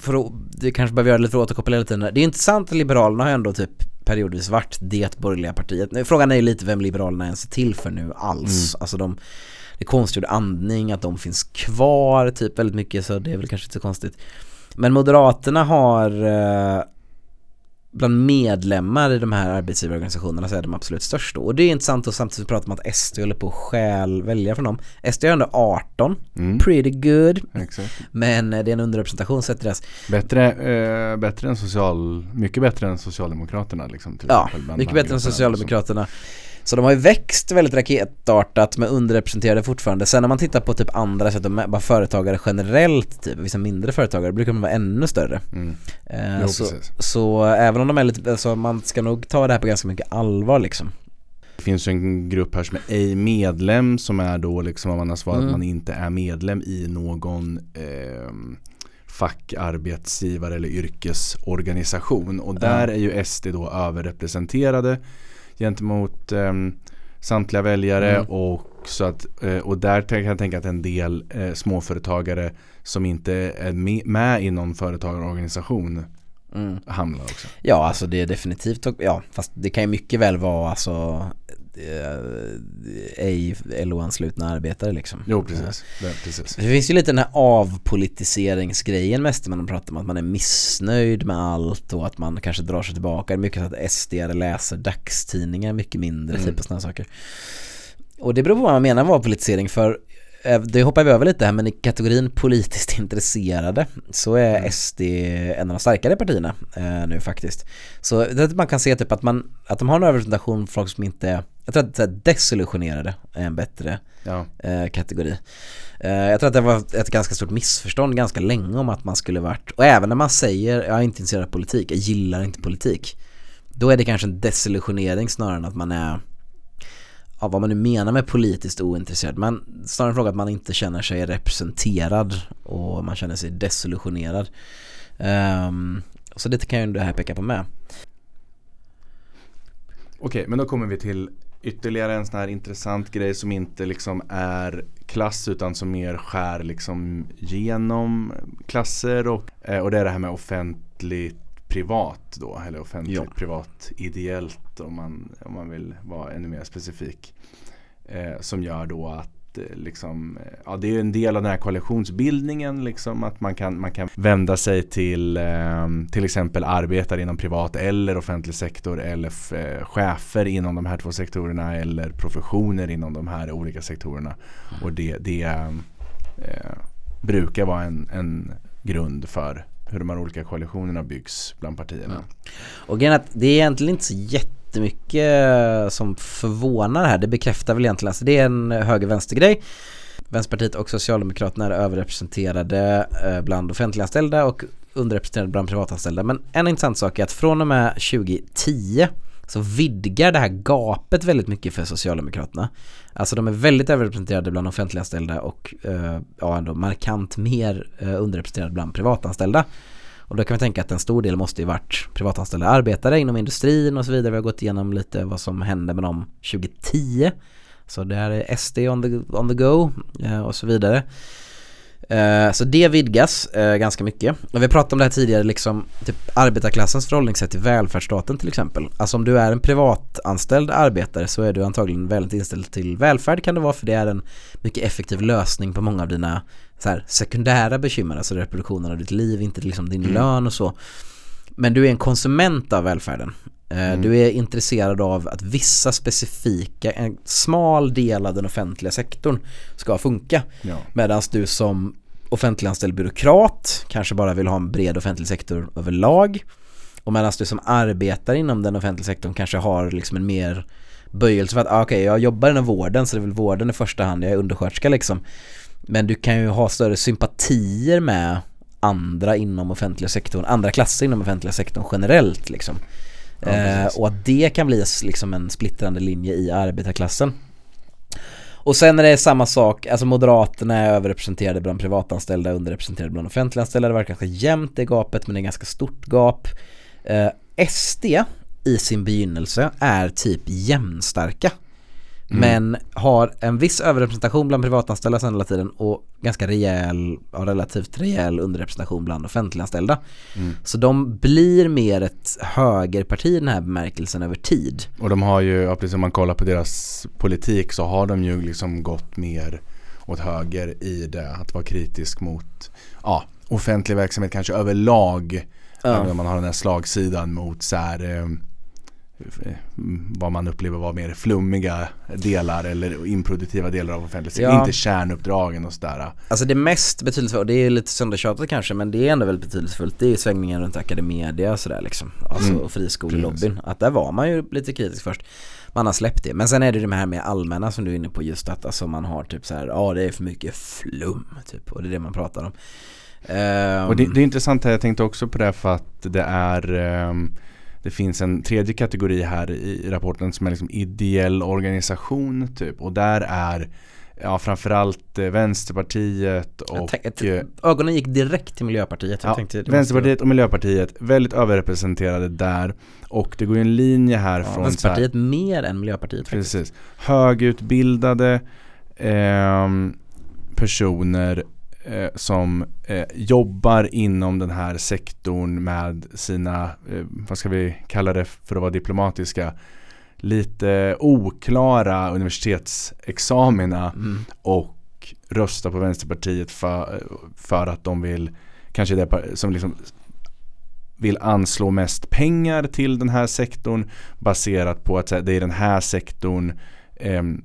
S2: för att, det kanske behöver göra lite för att återkoppla lite Det är intressant att Liberalerna har ändå typ periodvis varit det borgerliga partiet. Frågan är ju lite vem Liberalerna ens är till för nu alls. Mm. Alltså de, det är konstgjord andning, att de finns kvar typ väldigt mycket så det är väl kanske inte så konstigt. Men Moderaterna har eh, bland medlemmar i de här arbetsgivarorganisationerna så är de absolut störst då. Och det är intressant och samtidigt pratar man att SD håller på att stjäl välja från dem. SD har ändå 18, mm. pretty good. Exakt. Men eh, det är en underrepresentation sett deras.
S1: Bättre, eh, bättre än social, mycket bättre än Socialdemokraterna liksom.
S2: Till ja, mycket bättre än Socialdemokraterna. Så de har ju växt väldigt raketartat med underrepresenterade fortfarande. Sen när man tittar på typ andra sätt, bara företagare generellt, typ vissa mindre företagare, brukar de vara ännu större. Mm. Eh, jo, så, så, även om de är lite, alltså man ska nog ta det här på ganska mycket allvar liksom.
S1: Det finns ju en grupp här som är ej medlem som är då liksom om man har svarat mm. att man inte är medlem i någon eh, fackarbetsgivare eller yrkesorganisation och där är ju SD då överrepresenterade gentemot eh, samtliga väljare
S2: Mm.
S1: och så att eh, och där kan jag tänka att en del eh, småföretagare som inte är med, med i någon företagarorganisation
S2: Mm.
S1: hamnar också.
S2: Ja, alltså det är definitivt, ja, fast det kan ju mycket väl vara alltså ej LO-anslutna arbetare liksom.
S1: Jo precis. Det, precis.
S2: Det finns ju lite den här avpolitiseringsgrejen mest när man pratar om att man är missnöjd med allt och att man kanske drar sig tillbaka. Det är mycket så att SD läser dagstidningar mycket mindre,
S1: Mm.
S2: typ och sådana saker. Och det beror på vad man menar med avpolitisering för eh, det hoppar vi över lite här men i kategorin politiskt *laughs* intresserade så är
S1: Mm.
S2: SD en av de starkare partierna eh, nu faktiskt. Så det är man kan se typ att, man, att de har en överrepresentation för folk som inte, jag tror att här, desillusionerade är en bättre
S1: Ja.
S2: eh, kategori. Eh, jag tror att det var ett ganska stort missförstånd ganska länge om att man skulle varit, och även när man säger jag är inte intresserad av politik, jag gillar inte politik. Då är det kanske en desillusionering snarare än att man är, ja vad man nu menar med politiskt ointresserad, men snarare en fråga att man inte känner sig representerad och man känner sig desillusionerad. Um, så det kan ju det här peka på med.
S1: Okej, men då kommer vi till ytterligare en sån här intressant grej som inte liksom är klass utan som mer skär liksom genom klasser och, eh, och det är det här med offentligt privat då eller offentligt
S2: Ja.
S1: privat ideellt om man, om man vill vara ännu mer specifik. Eh, som gör då att eh, liksom, eh, ja det är en del av den här koalitionsbildningen liksom att man kan, man kan vända sig till eh, till exempel arbetare inom privat eller offentlig sektor eller eh, chefer inom de här två sektorerna eller professioner inom de här olika sektorerna. Och det, det eh, brukar vara en, en grund för hur de här olika koalitionerna byggs bland partierna.
S2: Mm. Och grejen är att det är egentligen inte så jättemycket eh, som förvånar här. Det bekräftar väl egentligen, alltså det är en höger-vänster grej. Vänsterpartiet och Socialdemokraterna är överrepresenterade eh, bland offentliganställda och underrepresenterade bland privatanställda. Men en intressant sak är att från och med 2010 så vidgar det här gapet väldigt mycket för Socialdemokraterna. Alltså de är väldigt överrepresenterade bland offentliganställda och eh, ja, ändå markant mer eh, underrepresenterade bland privatanställda. Och då kan vi tänka att en stor del måste ju varit privatanställda arbetare inom industrin och så vidare. Vi har gått igenom lite vad som hände med dem 2010. Så det här är SD on the, on the go eh, och så vidare. Eh, Så det vidgas eh, ganska mycket. Och vi pratade om det här tidigare, liksom typ arbetarklassens förhållningssätt till välfärdsstaten till exempel. Alltså om du är en privatanställd arbetare så är du antagligen väldigt inställd till välfärd kan det vara för det är en mycket effektiv lösning på många av dina så här, sekundära bekymmer, alltså reproduktionen av ditt liv, inte liksom din
S1: Mm.
S2: lön och så. Men du är en konsument av välfärden. Eh,
S1: Mm.
S2: Du är intresserad av att vissa specifika, en smal del av den offentliga sektorn ska funka.
S1: Ja.
S2: Medan du som offentliganställd byråkrat kanske bara vill ha en bred offentlig sektor överlag. Och medan du som arbetar inom den offentliga sektorn kanske har liksom en mer böjelse för att ah, okej jag jobbar inom vården så det är väl vården i första hand, jag är undersköterska liksom. Men du kan ju ha större sympatier med andra inom offentliga sektorn, andra klasser inom offentliga sektorn generellt liksom.
S1: Ja,
S2: eh, och att det kan bli liksom en splittrande linje i arbetarklassen. Och sen är det samma sak, alltså Moderaterna är överrepresenterade bland privatanställda, underrepresenterade bland offentliganställda. Det var ganska jämnt det gapet men det är ganska stort gap. Eh, SD i sin begynnelse är typ jämnstarka.
S1: Mm.
S2: Men har en viss överrepresentation bland privatanställda sedan hela tiden och ganska rejäl, ja, relativt rejäl underrepresentation bland offentliganställda.
S1: Mm.
S2: Så de blir mer ett högerparti i den här bemärkelsen över tid.
S1: Och de har ju, ja, precis om man kollar på deras politik så har de ju liksom gått mer åt höger i det. Att vara kritisk mot ja, offentlig verksamhet kanske överlag.
S2: Ja.
S1: Även om man har den här slagsidan mot så här, eh, vad man upplever vara mer flummiga delar eller improduktiva delar av offentlig sektor.
S2: Ja.
S1: Inte kärnuppdragen och sådär.
S2: Alltså det mest betydelsefulla, och det är lite söndertjatat kanske men det är ändå väldigt betydelsefullt Det är svängningen runt Academedia och sådär liksom Alltså
S1: Mm.
S2: friskolelobbyn Att där var man ju lite kritisk först Man har släppt det Men sen är det det här med allmänna som du är inne på just att alltså man har typ så här, ja det är för mycket flum typ Och det är det man pratar om Ehm,
S1: Och det, det är intressant här, jag tänkte också på det för att det är ehm, Det finns en tredje kategori här i rapporten som är liksom ideell organisation typ och där är ja, framförallt eh, Vänsterpartiet och
S2: tänkte, eh, Ögonen gick direkt till Miljöpartiet.
S1: Ja, tänkte, Vänsterpartiet och Miljöpartiet väldigt överrepresenterade där och det går ju en linje här ja, från
S2: Vänsterpartiet här, mer än Miljöpartiet
S1: faktiskt. Precis. Högutbildade eh, personer eh, som eh, jobbar inom den här sektorn med sina, eh, vad ska vi kalla det för att vara diplomatiska, lite oklara universitetsexamina mm. och rösta på Vänsterpartiet för, för att de vill kanske det som liksom vill anslå mest pengar till den här sektorn baserat på att det är den här sektorn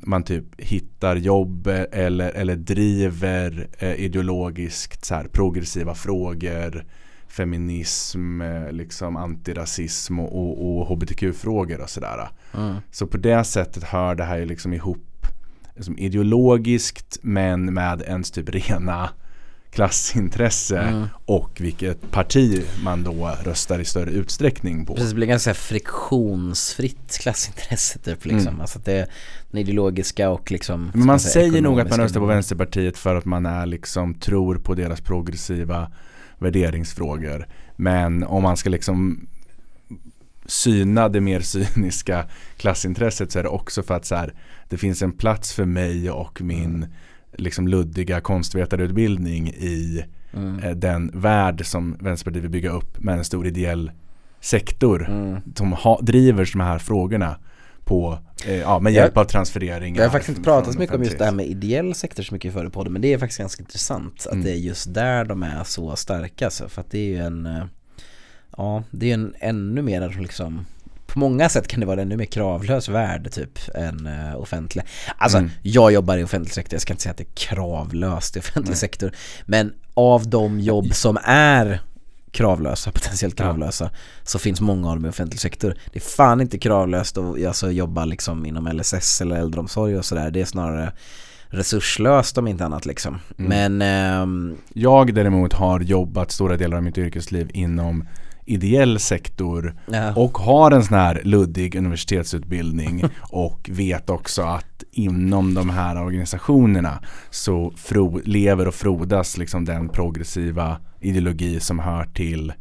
S1: man typ hittar jobb eller, eller driver eh, ideologiskt så här, progressiva frågor feminism, eh, liksom antirasism och, och, och hbtq-frågor och sådär. Mm. Så på det sättet hör det här liksom ihop liksom ideologiskt men med ens typ rena klassintresse mm. och vilket parti man då röstar i större utsträckning på.
S2: Precis, det blir ganska friktionsfritt klassintresse typ liksom. Mm. Alltså det är den ideologiska och liksom
S1: Men man säger nog att man röstar på Vänsterpartiet för att man är liksom tror på deras progressiva värderingsfrågor. Men om man ska liksom syna det mer cyniska klassintresset så är det också för att så här, det finns en plats för mig och min mm. Liksom luddiga konstvetarutbildning i mm. eh, den värld som Vänsterpartiet vill bygga upp med en stor ideell sektor mm. som ha, driver de här frågorna på, eh, ja, med hjälp jag, av transfereringar.
S2: Jag har faktiskt inte pratat så mycket om just det här med ideell sektor så mycket förr podden men det är faktiskt ganska intressant att mm. det är just där de är så starka. Så, för att det är ju en, eh, ja det är en ännu mer liksom på många sätt kan det vara en ännu mer kravlös värld typ än uh, offentlig. Alltså mm. jag jobbar i offentlig sektor, jag ska inte säga att det är kravlöst i offentlig mm. sektor. Men av de jobb som är kravlösa, potentiellt kravlösa ja. så finns många av dem i offentlig sektor. Det är fan inte kravlöst att alltså, jobba liksom inom LSS eller äldreomsorg och sådär. Det är snarare resurslöst om inte annat liksom. Mm. Men ähm...
S1: Jag däremot har jobbat stora delar av mitt yrkesliv inom ideell sektor ja. och har en sån här luddig universitetsutbildning *laughs* och vet också att inom de här organisationerna så fro, lever och frodas liksom den progressiva ideologi som hör till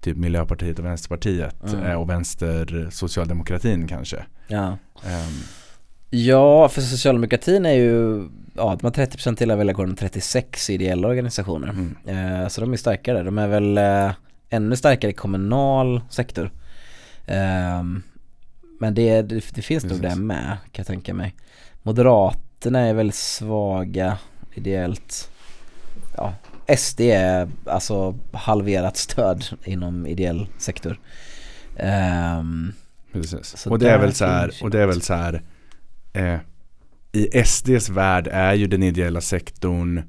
S1: typ Miljöpartiet och Vänsterpartiet mm. Eh, och vänstersocialdemokratin kanske.
S2: Ja. Um. ja, för socialdemokratin är ju ja, de har 30% till av väljarkåren och 36 ideella organisationer. Mm. Eh, så de är starkare. De är väl eh, ännu starkare kommunal sektor. Eh, men det, det, det finns Precis. nog där med kan jag tänka mig. Moderaterna är väldigt svaga ideellt. Ja, SD är alltså halverat stöd inom ideell sektor. Um,
S1: Precis. Och det är väl så här, och det är väl så här eh, i SDs värld är ju den ideella sektorn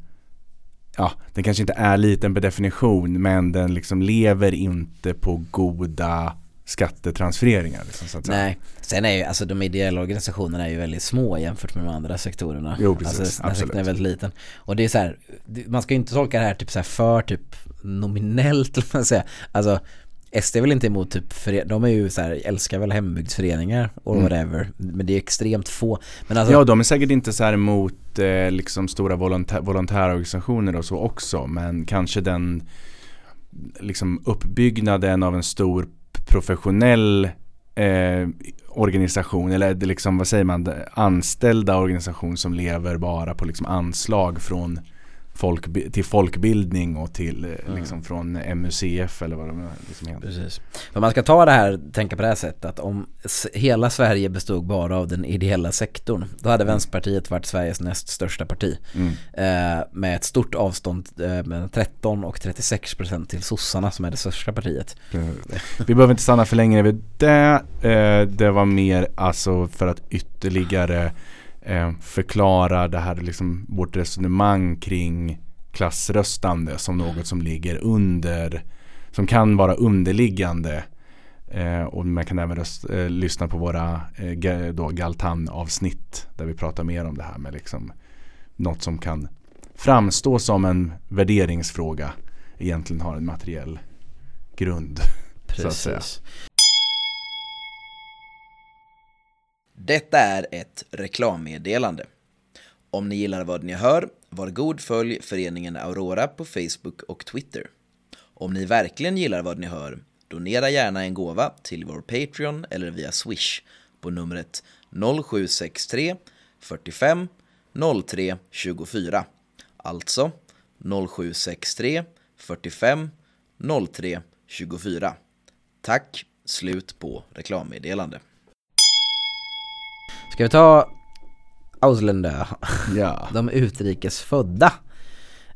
S1: ja, den kanske inte är liten per definition men den liksom lever inte på goda skattetransfereringar. Liksom.
S2: Nej, sen är ju alltså de ideella organisationerna är ju väldigt små jämfört med de andra sektorerna.
S1: Jo, precis.
S2: Alltså den sektorn är väldigt liten. Och det är så här, man ska ju inte tolka det här typ så här för typ nominellt, *laughs* man säga. Alltså SD är väl inte emot typ, för, de är ju så här, älskar väl hembygdsföreningar och mm. whatever. Men det är extremt få. Men
S1: alltså, ja, de är säkert inte så här emot eh, liksom stora volontär, volontärorganisationer och så också. Men kanske den liksom uppbyggnaden av en stor professionell eh, organisation eller liksom vad säger man anställda organisation som lever bara på liksom anslag från folk, till folkbildning och till eh, mm. liksom från MUCF eller vad de liksom heter.
S2: Precis. För man ska ta det här, tänka på det här sättet att om hela Sverige bestod bara av den ideella sektorn då hade mm. Vänsterpartiet varit Sveriges näst största parti. Mm. Eh, med ett stort avstånd eh, med 13 och 36 procent till sossarna som är det största partiet.
S1: Vi behöver inte stanna för länge vid det. Eh, det var mer alltså för att ytterligare eh, förklara det här liksom vårt resonemang kring klassröstande som något som ligger under som kan vara underliggande eh, och man kan även röst, eh, lyssna på våra eh, Galtan-avsnitt där vi pratar mer om det här med liksom något som kan framstå som en värderingsfråga egentligen har en materiell grund. Precis.
S2: Detta är ett reklammeddelande.
S3: Om ni gillar vad ni hör, var god följ föreningen Aurora på Facebook och Twitter. Om ni verkligen gillar vad ni hör, donera gärna en gåva till vår Patreon eller via Swish på numret 0763 45 03 24. Alltså 0763 45 03 24. Tack, slut på reklammeddelande.
S2: Ska vi ta Ausländer,
S1: Ja. *laughs*
S2: de utrikesfödda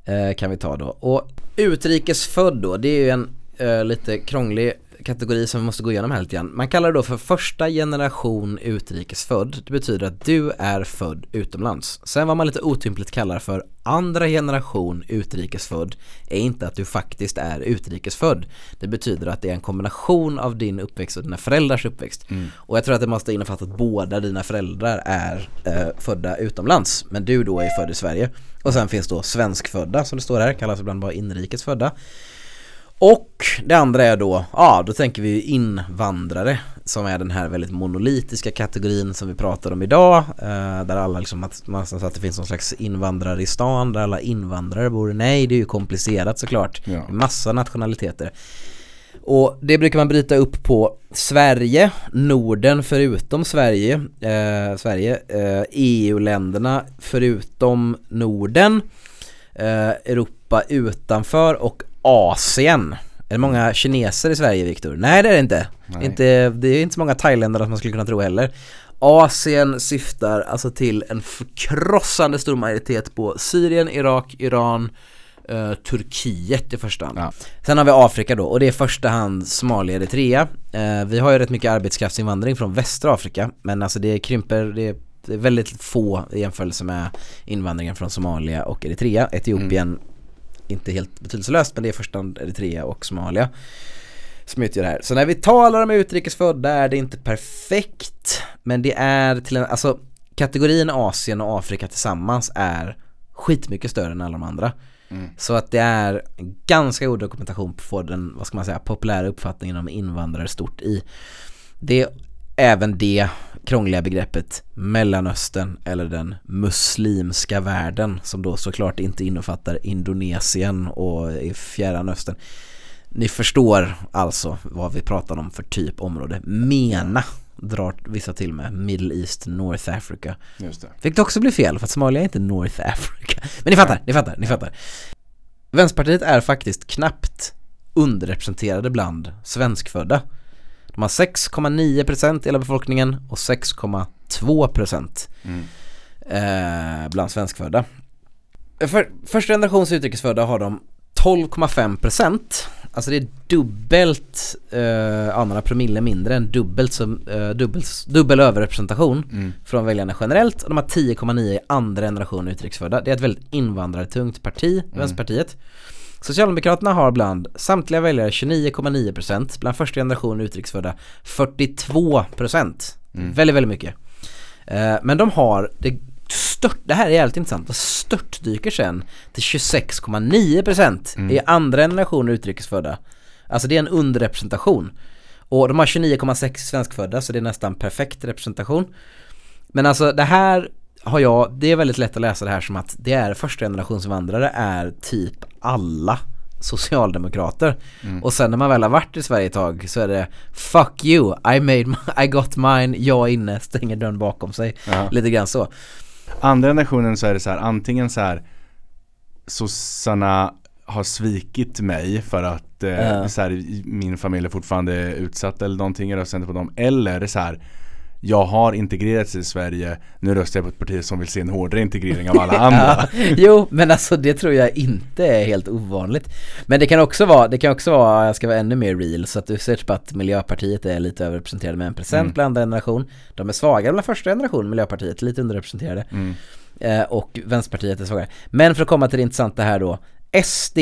S2: eh, kan vi ta då. Och utrikesfödd då, det är ju en eh, lite krånglig kategori som vi måste gå igenom här lite grann. Man kallar det då för första generation utrikesfödd. Det betyder att du är född utomlands. Sen vad man lite otympligt kallar för andra generation utrikesfödd är inte att du faktiskt är utrikesfödd. Det betyder att det är en kombination av din uppväxt och dina föräldrars uppväxt. Och jag tror att det måste innefatta att båda dina föräldrar är eh, födda utomlands. Men du då är född i Sverige. Och sen finns då svenskfödda som det står här, kallas ibland bara inrikesfödda. Och det andra är då, ja då tänker vi invandrare som är den här väldigt monolitiska kategorin som vi pratar om idag eh, där alla liksom, att, man så att det finns någon slags invandrare i stan där alla invandrare bor. Nej, det är ju komplicerat såklart.
S1: Ja.
S2: Massa nationaliteter. Och det brukar man bryta upp på Sverige, Norden förutom Sverige, eh, Sverige eh, EU-länderna förutom Norden, eh, Europa utanför och Asien. Är det många kineser i Sverige Viktor? Nej det är det inte.
S1: Nej.
S2: inte. Det är inte så många thailändare som man skulle kunna tro heller. Asien syftar alltså till en förkrossande stor majoritet på Syrien, Irak, Iran, eh, Turkiet i första hand.
S1: Ja.
S2: Sen har vi Afrika då och det är i första hand Somalia, Eritrea. Eh, vi har ju rätt mycket arbetskraftsinvandring från västra Afrika men alltså det krymper, det är, väldigt få i jämförelse med invandringen från Somalia och Eritrea. Etiopien inte helt betydelselöst men det är första hand Eritrea och Somalia som utgör det här. Så när vi talar om utrikesfödda är det inte perfekt men det är till en, alltså kategorin Asien och Afrika tillsammans är skitmycket större än alla de andra. Så att det är ganska god dokumentation på den, vad ska man säga, populära uppfattningen om invandrare stort i. Det även det krångliga begreppet Mellanöstern eller den muslimska världen som då såklart inte innefattar Indonesien och i Fjärran Östern. Ni förstår alltså vad vi pratar om för typ område. MENA drar vissa till med Middle East North Africa.
S1: Just det.
S2: Vilket också blir fel för att Somalia är inte North Africa. Men ni fattar, ni fattar, ni fattar. Vänsterpartiet är faktiskt knappt underrepresenterade bland svenskfödda. De har 6,9% i hela befolkningen och 6,2%
S1: Mm.
S2: eh, bland svenskfödda. För, första generations utrikesfödda har de 12,5% Alltså det är dubbelt, eh, ja några promille mindre än dubbelt som, eh, dubbel, dubbel överrepresentation
S1: Mm.
S2: från väljarna generellt och de har 10,9 i andra generation utrikesfödda. Det är ett väldigt invandrartungt parti, Vänsterpartiet. Socialdemokraterna har bland samtliga väljare 29,9% bland första generation utrikesfödda 42% Väldigt, väldigt mycket. Eh, Men de har, det stört, det här är jävligt intressant, det störtdyker sen till 26,9% i andra generation utrikesfödda. Alltså det är en underrepresentation. Och de har 29,6 svenskfödda så det är nästan perfekt representation. Men alltså det här har jag, det är väldigt lätt att läsa det här som att det är första generationsinvandrare är typ alla socialdemokrater. Och sen när man väl har varit i Sverige ett tag så är det Fuck you, I made my, I got mine, jag är inne, stänger dörren bakom sig.
S1: Ja.
S2: Lite grann så.
S1: Andra generationen så är det så här, antingen så här sossarna har svikit mig för att eh,
S2: Ja.
S1: så här, min familj är fortfarande utsatt eller någonting, jag röstar inte på dem. Eller så här, jag har integrerats i Sverige, nu röstar jag på ett parti som vill se en hårdare integrering av alla andra. *laughs*
S2: Ja, jo, men alltså det tror jag inte är helt ovanligt. Men det kan också vara, det kan också vara, jag ska vara ännu mer real, så att du ser på att Miljöpartiet är lite överrepresenterade med en procent
S1: Mm.
S2: bland andra generation. De är svagare bland första generation, Miljöpartiet, lite underrepresenterade.
S1: Mm.
S2: Eh, och Vänsterpartiet är svagare. Men för att komma till det intressanta här då, SD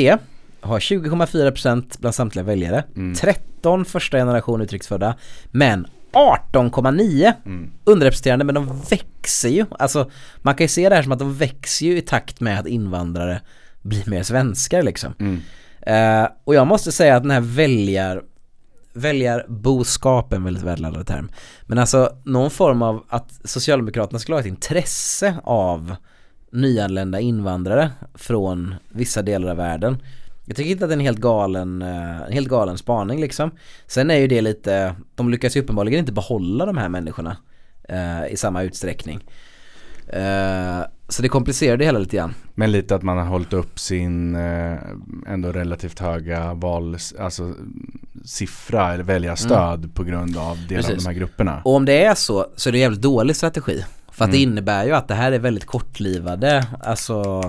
S2: har 20,4% bland samtliga väljare,
S1: Mm.
S2: 13 första generation utrikesfödda, men 18,9
S1: Mm.
S2: underrepresenterade men de växer ju. Alltså man kan ju se det här som att de växer ju i takt med att invandrare blir mer svenskar liksom.
S1: Mm.
S2: Eh, och jag måste säga att den här väljar väljarboskap är en väldigt värdeladdad term. Men alltså någon form av att Socialdemokraterna skulle ha ett intresse av nyanlända invandrare från vissa delar av världen. Jag tycker inte att det är en helt galen, eh, en helt galen spaning liksom. Sen är ju det lite, de lyckas ju uppenbarligen inte behålla de här människorna eh, i samma utsträckning. Eh, så det komplicerar det hela lite grann.
S1: Men lite att man har hållit upp sin eh, ändå relativt höga val, alltså siffra eller väljarstöd mm. på grund av delar av de här grupperna.
S2: Och om det är så så är det en jävligt dålig strategi. För att mm. det innebär ju att det här är väldigt kortlivade, alltså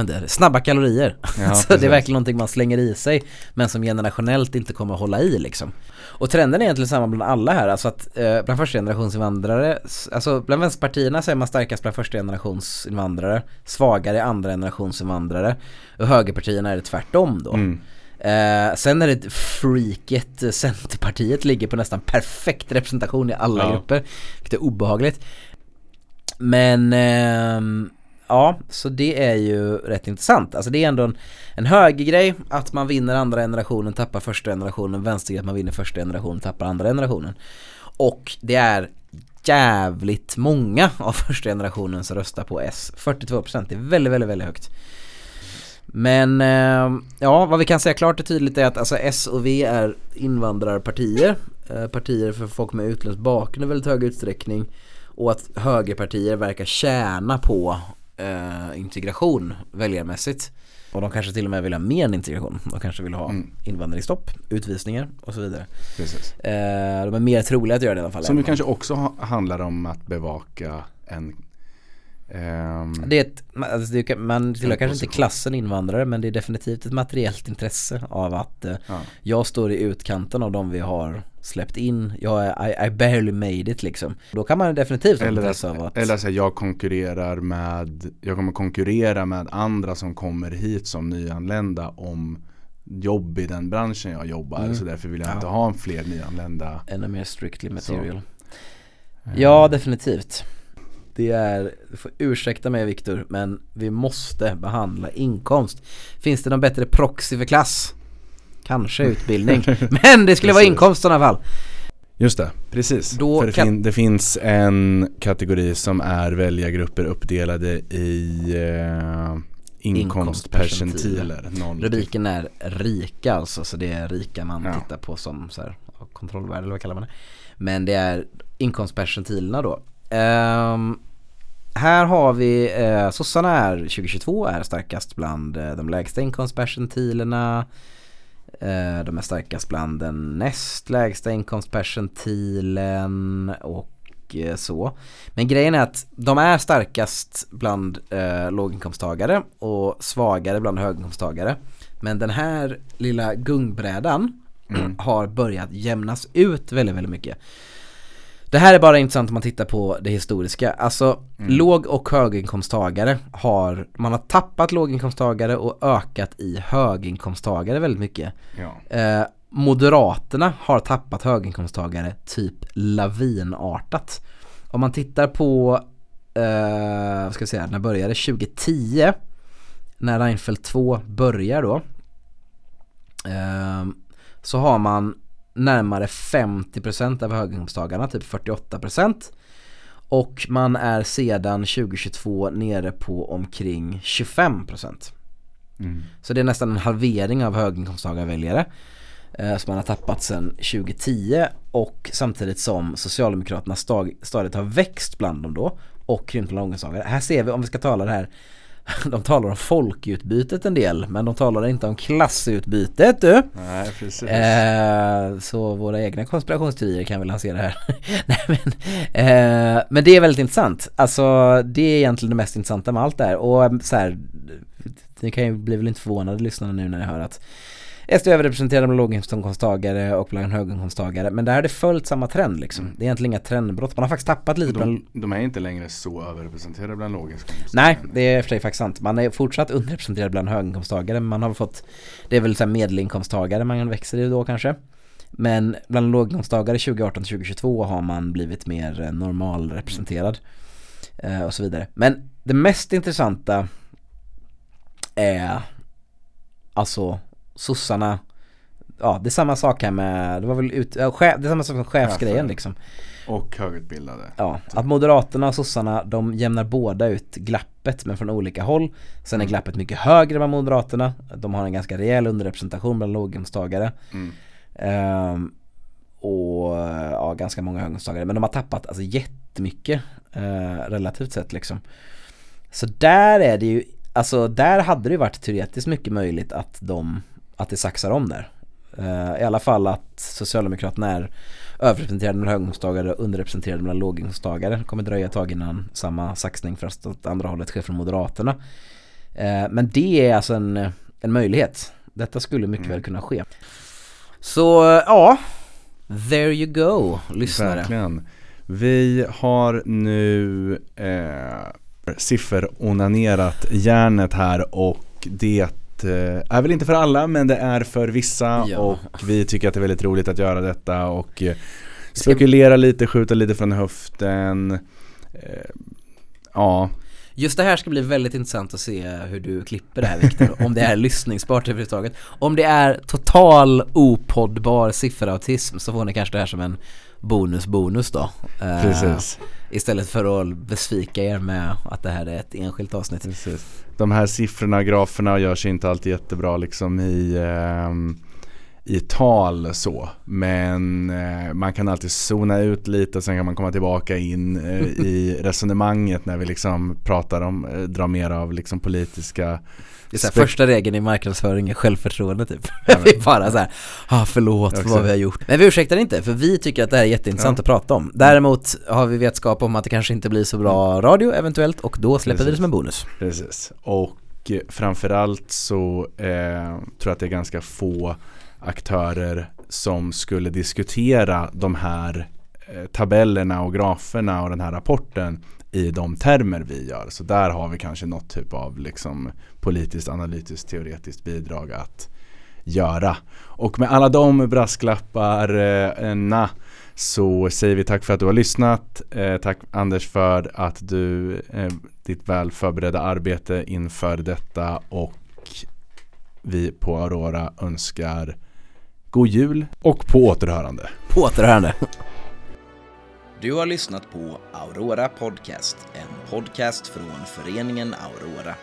S2: inte, snabba kalorier. Ja, *laughs* så det är verkligen någonting man slänger i sig men som generationellt inte kommer att hålla i liksom. Och trenden är egentligen samma bland alla här, alltså att eh, bland första generationsinvandrare, alltså bland vänsterpartierna så är man starkast bland första generationsinvandrare, svagare andra generationsinvandrare och högerpartierna är det tvärtom då. Mm. Eh, sen är det freaket Centerpartiet ligger på nästan perfekt representation i alla ja. grupper, vilket är obehagligt. Men eh, ja, så det är ju rätt intressant. Alltså det är ändå en, en högergrej att man vinner andra generationen, tappar första generationen, vänstergrej att man vinner första generationen, tappar andra generationen. Och det är jävligt många av första generationen som röstar på S. 42% det är väldigt, väldigt, väldigt högt. Men eh, ja, vad vi kan säga klart och tydligt är att alltså S och V är invandrarpartier. Eh, partier för folk med utländsk bakgrund i väldigt hög utsträckning. Och att högerpartier verkar tjäna på eh, integration väljarmässigt. Och de kanske till och med vill ha mer än integration. De kanske vill ha mm. invandringsstopp, utvisningar och så vidare. Precis. Eh, de är mer troliga att göra det i alla fall.
S1: Som ju kanske också ha, handlar om att bevaka en
S2: Um, det är ett, alltså det, man tillhör kanske inte klassen invandrare men det är definitivt ett materiellt intresse av att uh, ja. jag står i utkanten av de vi har släppt in. Jag är, I, I barely made it liksom. Då kan man definitivt
S1: ha intresse av att Eller så jag konkurrerar med, jag kommer konkurrera med andra som kommer hit som nyanlända om jobb i den branschen jag jobbar. Mm. Så därför vill jag ja. inte ha en fler nyanlända.
S2: Ännu mer strictly material. Så. Ja, definitivt. Det är, du får ursäkta mig Viktor, men vi måste behandla inkomst. Finns det någon bättre proxy för klass? Kanske *laughs* utbildning, men det skulle vara inkomst i alla fall.
S1: Just det, precis. Då För det, fin det, finns en kategori som är väljargrupper uppdelade i eh, inkomstpercentiler.
S2: Rubriken är rika alltså, så det är rika man ja. tittar på som så här, kontrollvärde eller vad kallar man det. Men det är inkomstpercentilerna då. Um, här har vi, eh, sossarna är 2022 är starkast bland eh, de lägsta inkomstpercentilerna. Eh, de är starkast bland den näst lägsta inkomstpercentilen och eh, så. Men grejen är att de är starkast bland eh, låginkomsttagare och svagare bland höginkomsttagare. Men den här lilla gungbrädan mm. har börjat jämnas ut väldigt, väldigt mycket. Det här är bara intressant om man tittar på det historiska. Alltså mm. låg och höginkomsttagare har, man har tappat låginkomsttagare och ökat i höginkomsttagare väldigt mycket. Ja. Eh, Moderaterna har tappat höginkomsttagare typ lavinartat. Om man tittar på, eh, vad ska jag säga, när började 2010? När Reinfeldt 2 börjar då. Eh, så har man närmare 50% av höginkomsttagarna, typ 48%. Och man är sedan 2022 nere på omkring 25%. Mm. Så det är nästan en halvering av höginkomsttagarväljare eh, som man har tappat sedan 2010 och samtidigt som Socialdemokraterna stadigt har växt bland dem då och krympt bland låginkomsttagare. Här ser vi, om vi ska tala det här *laughs* de talar om folkutbytet en del men de talar inte om klassutbytet du.
S1: Nej precis.
S2: Eh, så våra egna konspirationsteorier kan vi lansera här. *laughs* Nej, men, eh, men det är väldigt intressant. Alltså det är egentligen det mest intressanta med allt det här och så här, ni kan ju bli väl inte förvånade lyssnarna nu när ni hör att SD är överrepresenterade bland låginkomsttagare och bland höginkomsttagare. Men där har det följt samma trend liksom. Mm. Det är egentligen inga trendbrott. Man har faktiskt tappat lite
S1: de,
S2: bland...
S1: De är inte längre så överrepresenterade bland låginkomsttagare.
S2: Nej, det är för sig faktiskt sant. Man är fortsatt underrepresenterad bland höginkomsttagare. Man har fått, det är väl så medelinkomsttagare man växer i då kanske. Men bland låginkomsttagare 2018-2022 har man blivit mer eh, normalrepresenterad. Eh, och så vidare. Men det mest intressanta är alltså sossarna Ja det är samma sak här med, det var väl ut, äh, chef, det är samma sak som chefsgrejen liksom
S1: Och högutbildade.
S2: Ja, att Moderaterna och sossarna de jämnar båda ut glappet men från olika håll. Sen är
S1: Mm.
S2: glappet mycket högre än Moderaterna. De har en ganska rejäl underrepresentation bland låginkomsttagare.
S1: Mm.
S2: Ehm, och ja, ganska många höginkomsttagare. Men de har tappat alltså jättemycket eh, relativt sett liksom. Så där är det ju, alltså där hade det ju varit teoretiskt mycket möjligt att de, att det saxar om där. Eh, I alla fall att Socialdemokraterna är överrepresenterade bland höginkomsttagare och underrepresenterade bland låginkomsttagare. Det kommer dröja ett tag innan samma saxning fast åt andra hållet sker från Moderaterna. Eh, Men det är alltså en, en möjlighet. Detta skulle mycket väl kunna ske. Så eh, ja, there you go, lyssnare.
S1: Verkligen. Vi har nu eh, sifferonanerat järnet här och det eh, är väl inte för alla men det är för vissa
S2: Ja.
S1: och vi tycker att det är väldigt roligt att göra detta och eh, spekulera lite, skjuta lite från höften. Eh, ja,
S2: Just det här ska bli väldigt intressant att se hur du klipper det här Viktor. om det är lyssningsbart överhuvudtaget. Om det är total opoddbar sifferautism så får ni kanske det här som en bonus-bonus då.
S1: Precis.
S2: Istället för att besvika er med att det här är ett enskilt avsnitt.
S1: precis. De här siffrorna, graferna gör sig inte alltid jättebra liksom i ehm, i tal så men eh, man kan alltid zona ut lite och sen kan man komma tillbaka in eh, i *laughs* resonemanget när vi liksom pratar om, eh, drar mer av liksom politiska
S2: Det är så här, första regeln i marknadsföring är självförtroende typ.
S1: Ja, *laughs*
S2: vi bara så här, ah, förlåt för vad vi har gjort. Men vi ursäktar inte för vi tycker att det här är jätteintressant
S1: Ja.
S2: att prata om. Däremot har vi vetskap om att det kanske inte blir så bra radio eventuellt och då släpper vi det
S1: Precis.
S2: som en bonus.
S1: Precis och eh, framförallt så eh, tror jag att det är ganska få aktörer som skulle diskutera de här eh, tabellerna och graferna och den här rapporten i de termer vi gör. Så där har vi kanske något typ av liksom politiskt, analytiskt, teoretiskt bidrag att göra. Och med alla de brasklapparna eh, så säger vi tack för att du har lyssnat. Eh, tack Anders för att du, eh, ditt väl förberedda arbete inför detta och vi på Aurora önskar god jul och på återhörande.
S2: På återhörande.
S3: Du har lyssnat på Aurora Podcast, en podcast från föreningen Aurora.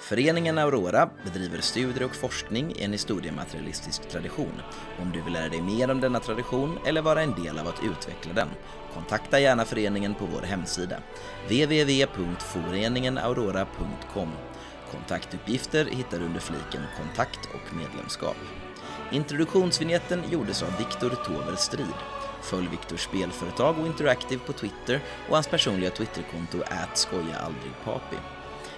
S3: Föreningen Aurora bedriver studier och forskning i en historiematerialistisk tradition. Om du vill lära dig mer om denna tradition eller vara en del av att utveckla den, kontakta gärna föreningen på vår hemsida, www.foreningenaurora.com. Kontaktuppgifter hittar du under fliken Kontakt och medlemskap. Introduktionsvinjetten gjordes av Viktor Tover Strid. Följ Viktors spelföretag och Interactive på Twitter och hans personliga Twitterkonto @skojaaldrigpapi.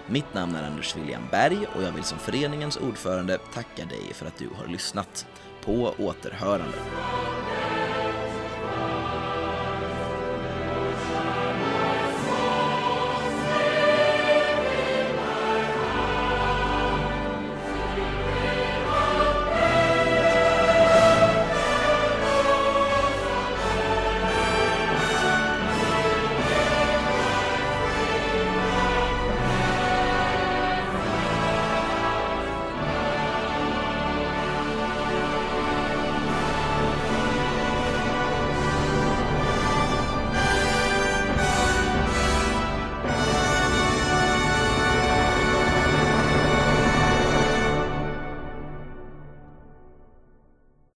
S3: Mitt namn är Anders William Berg och jag vill som föreningens ordförande tacka dig för att du har lyssnat. På återhörande.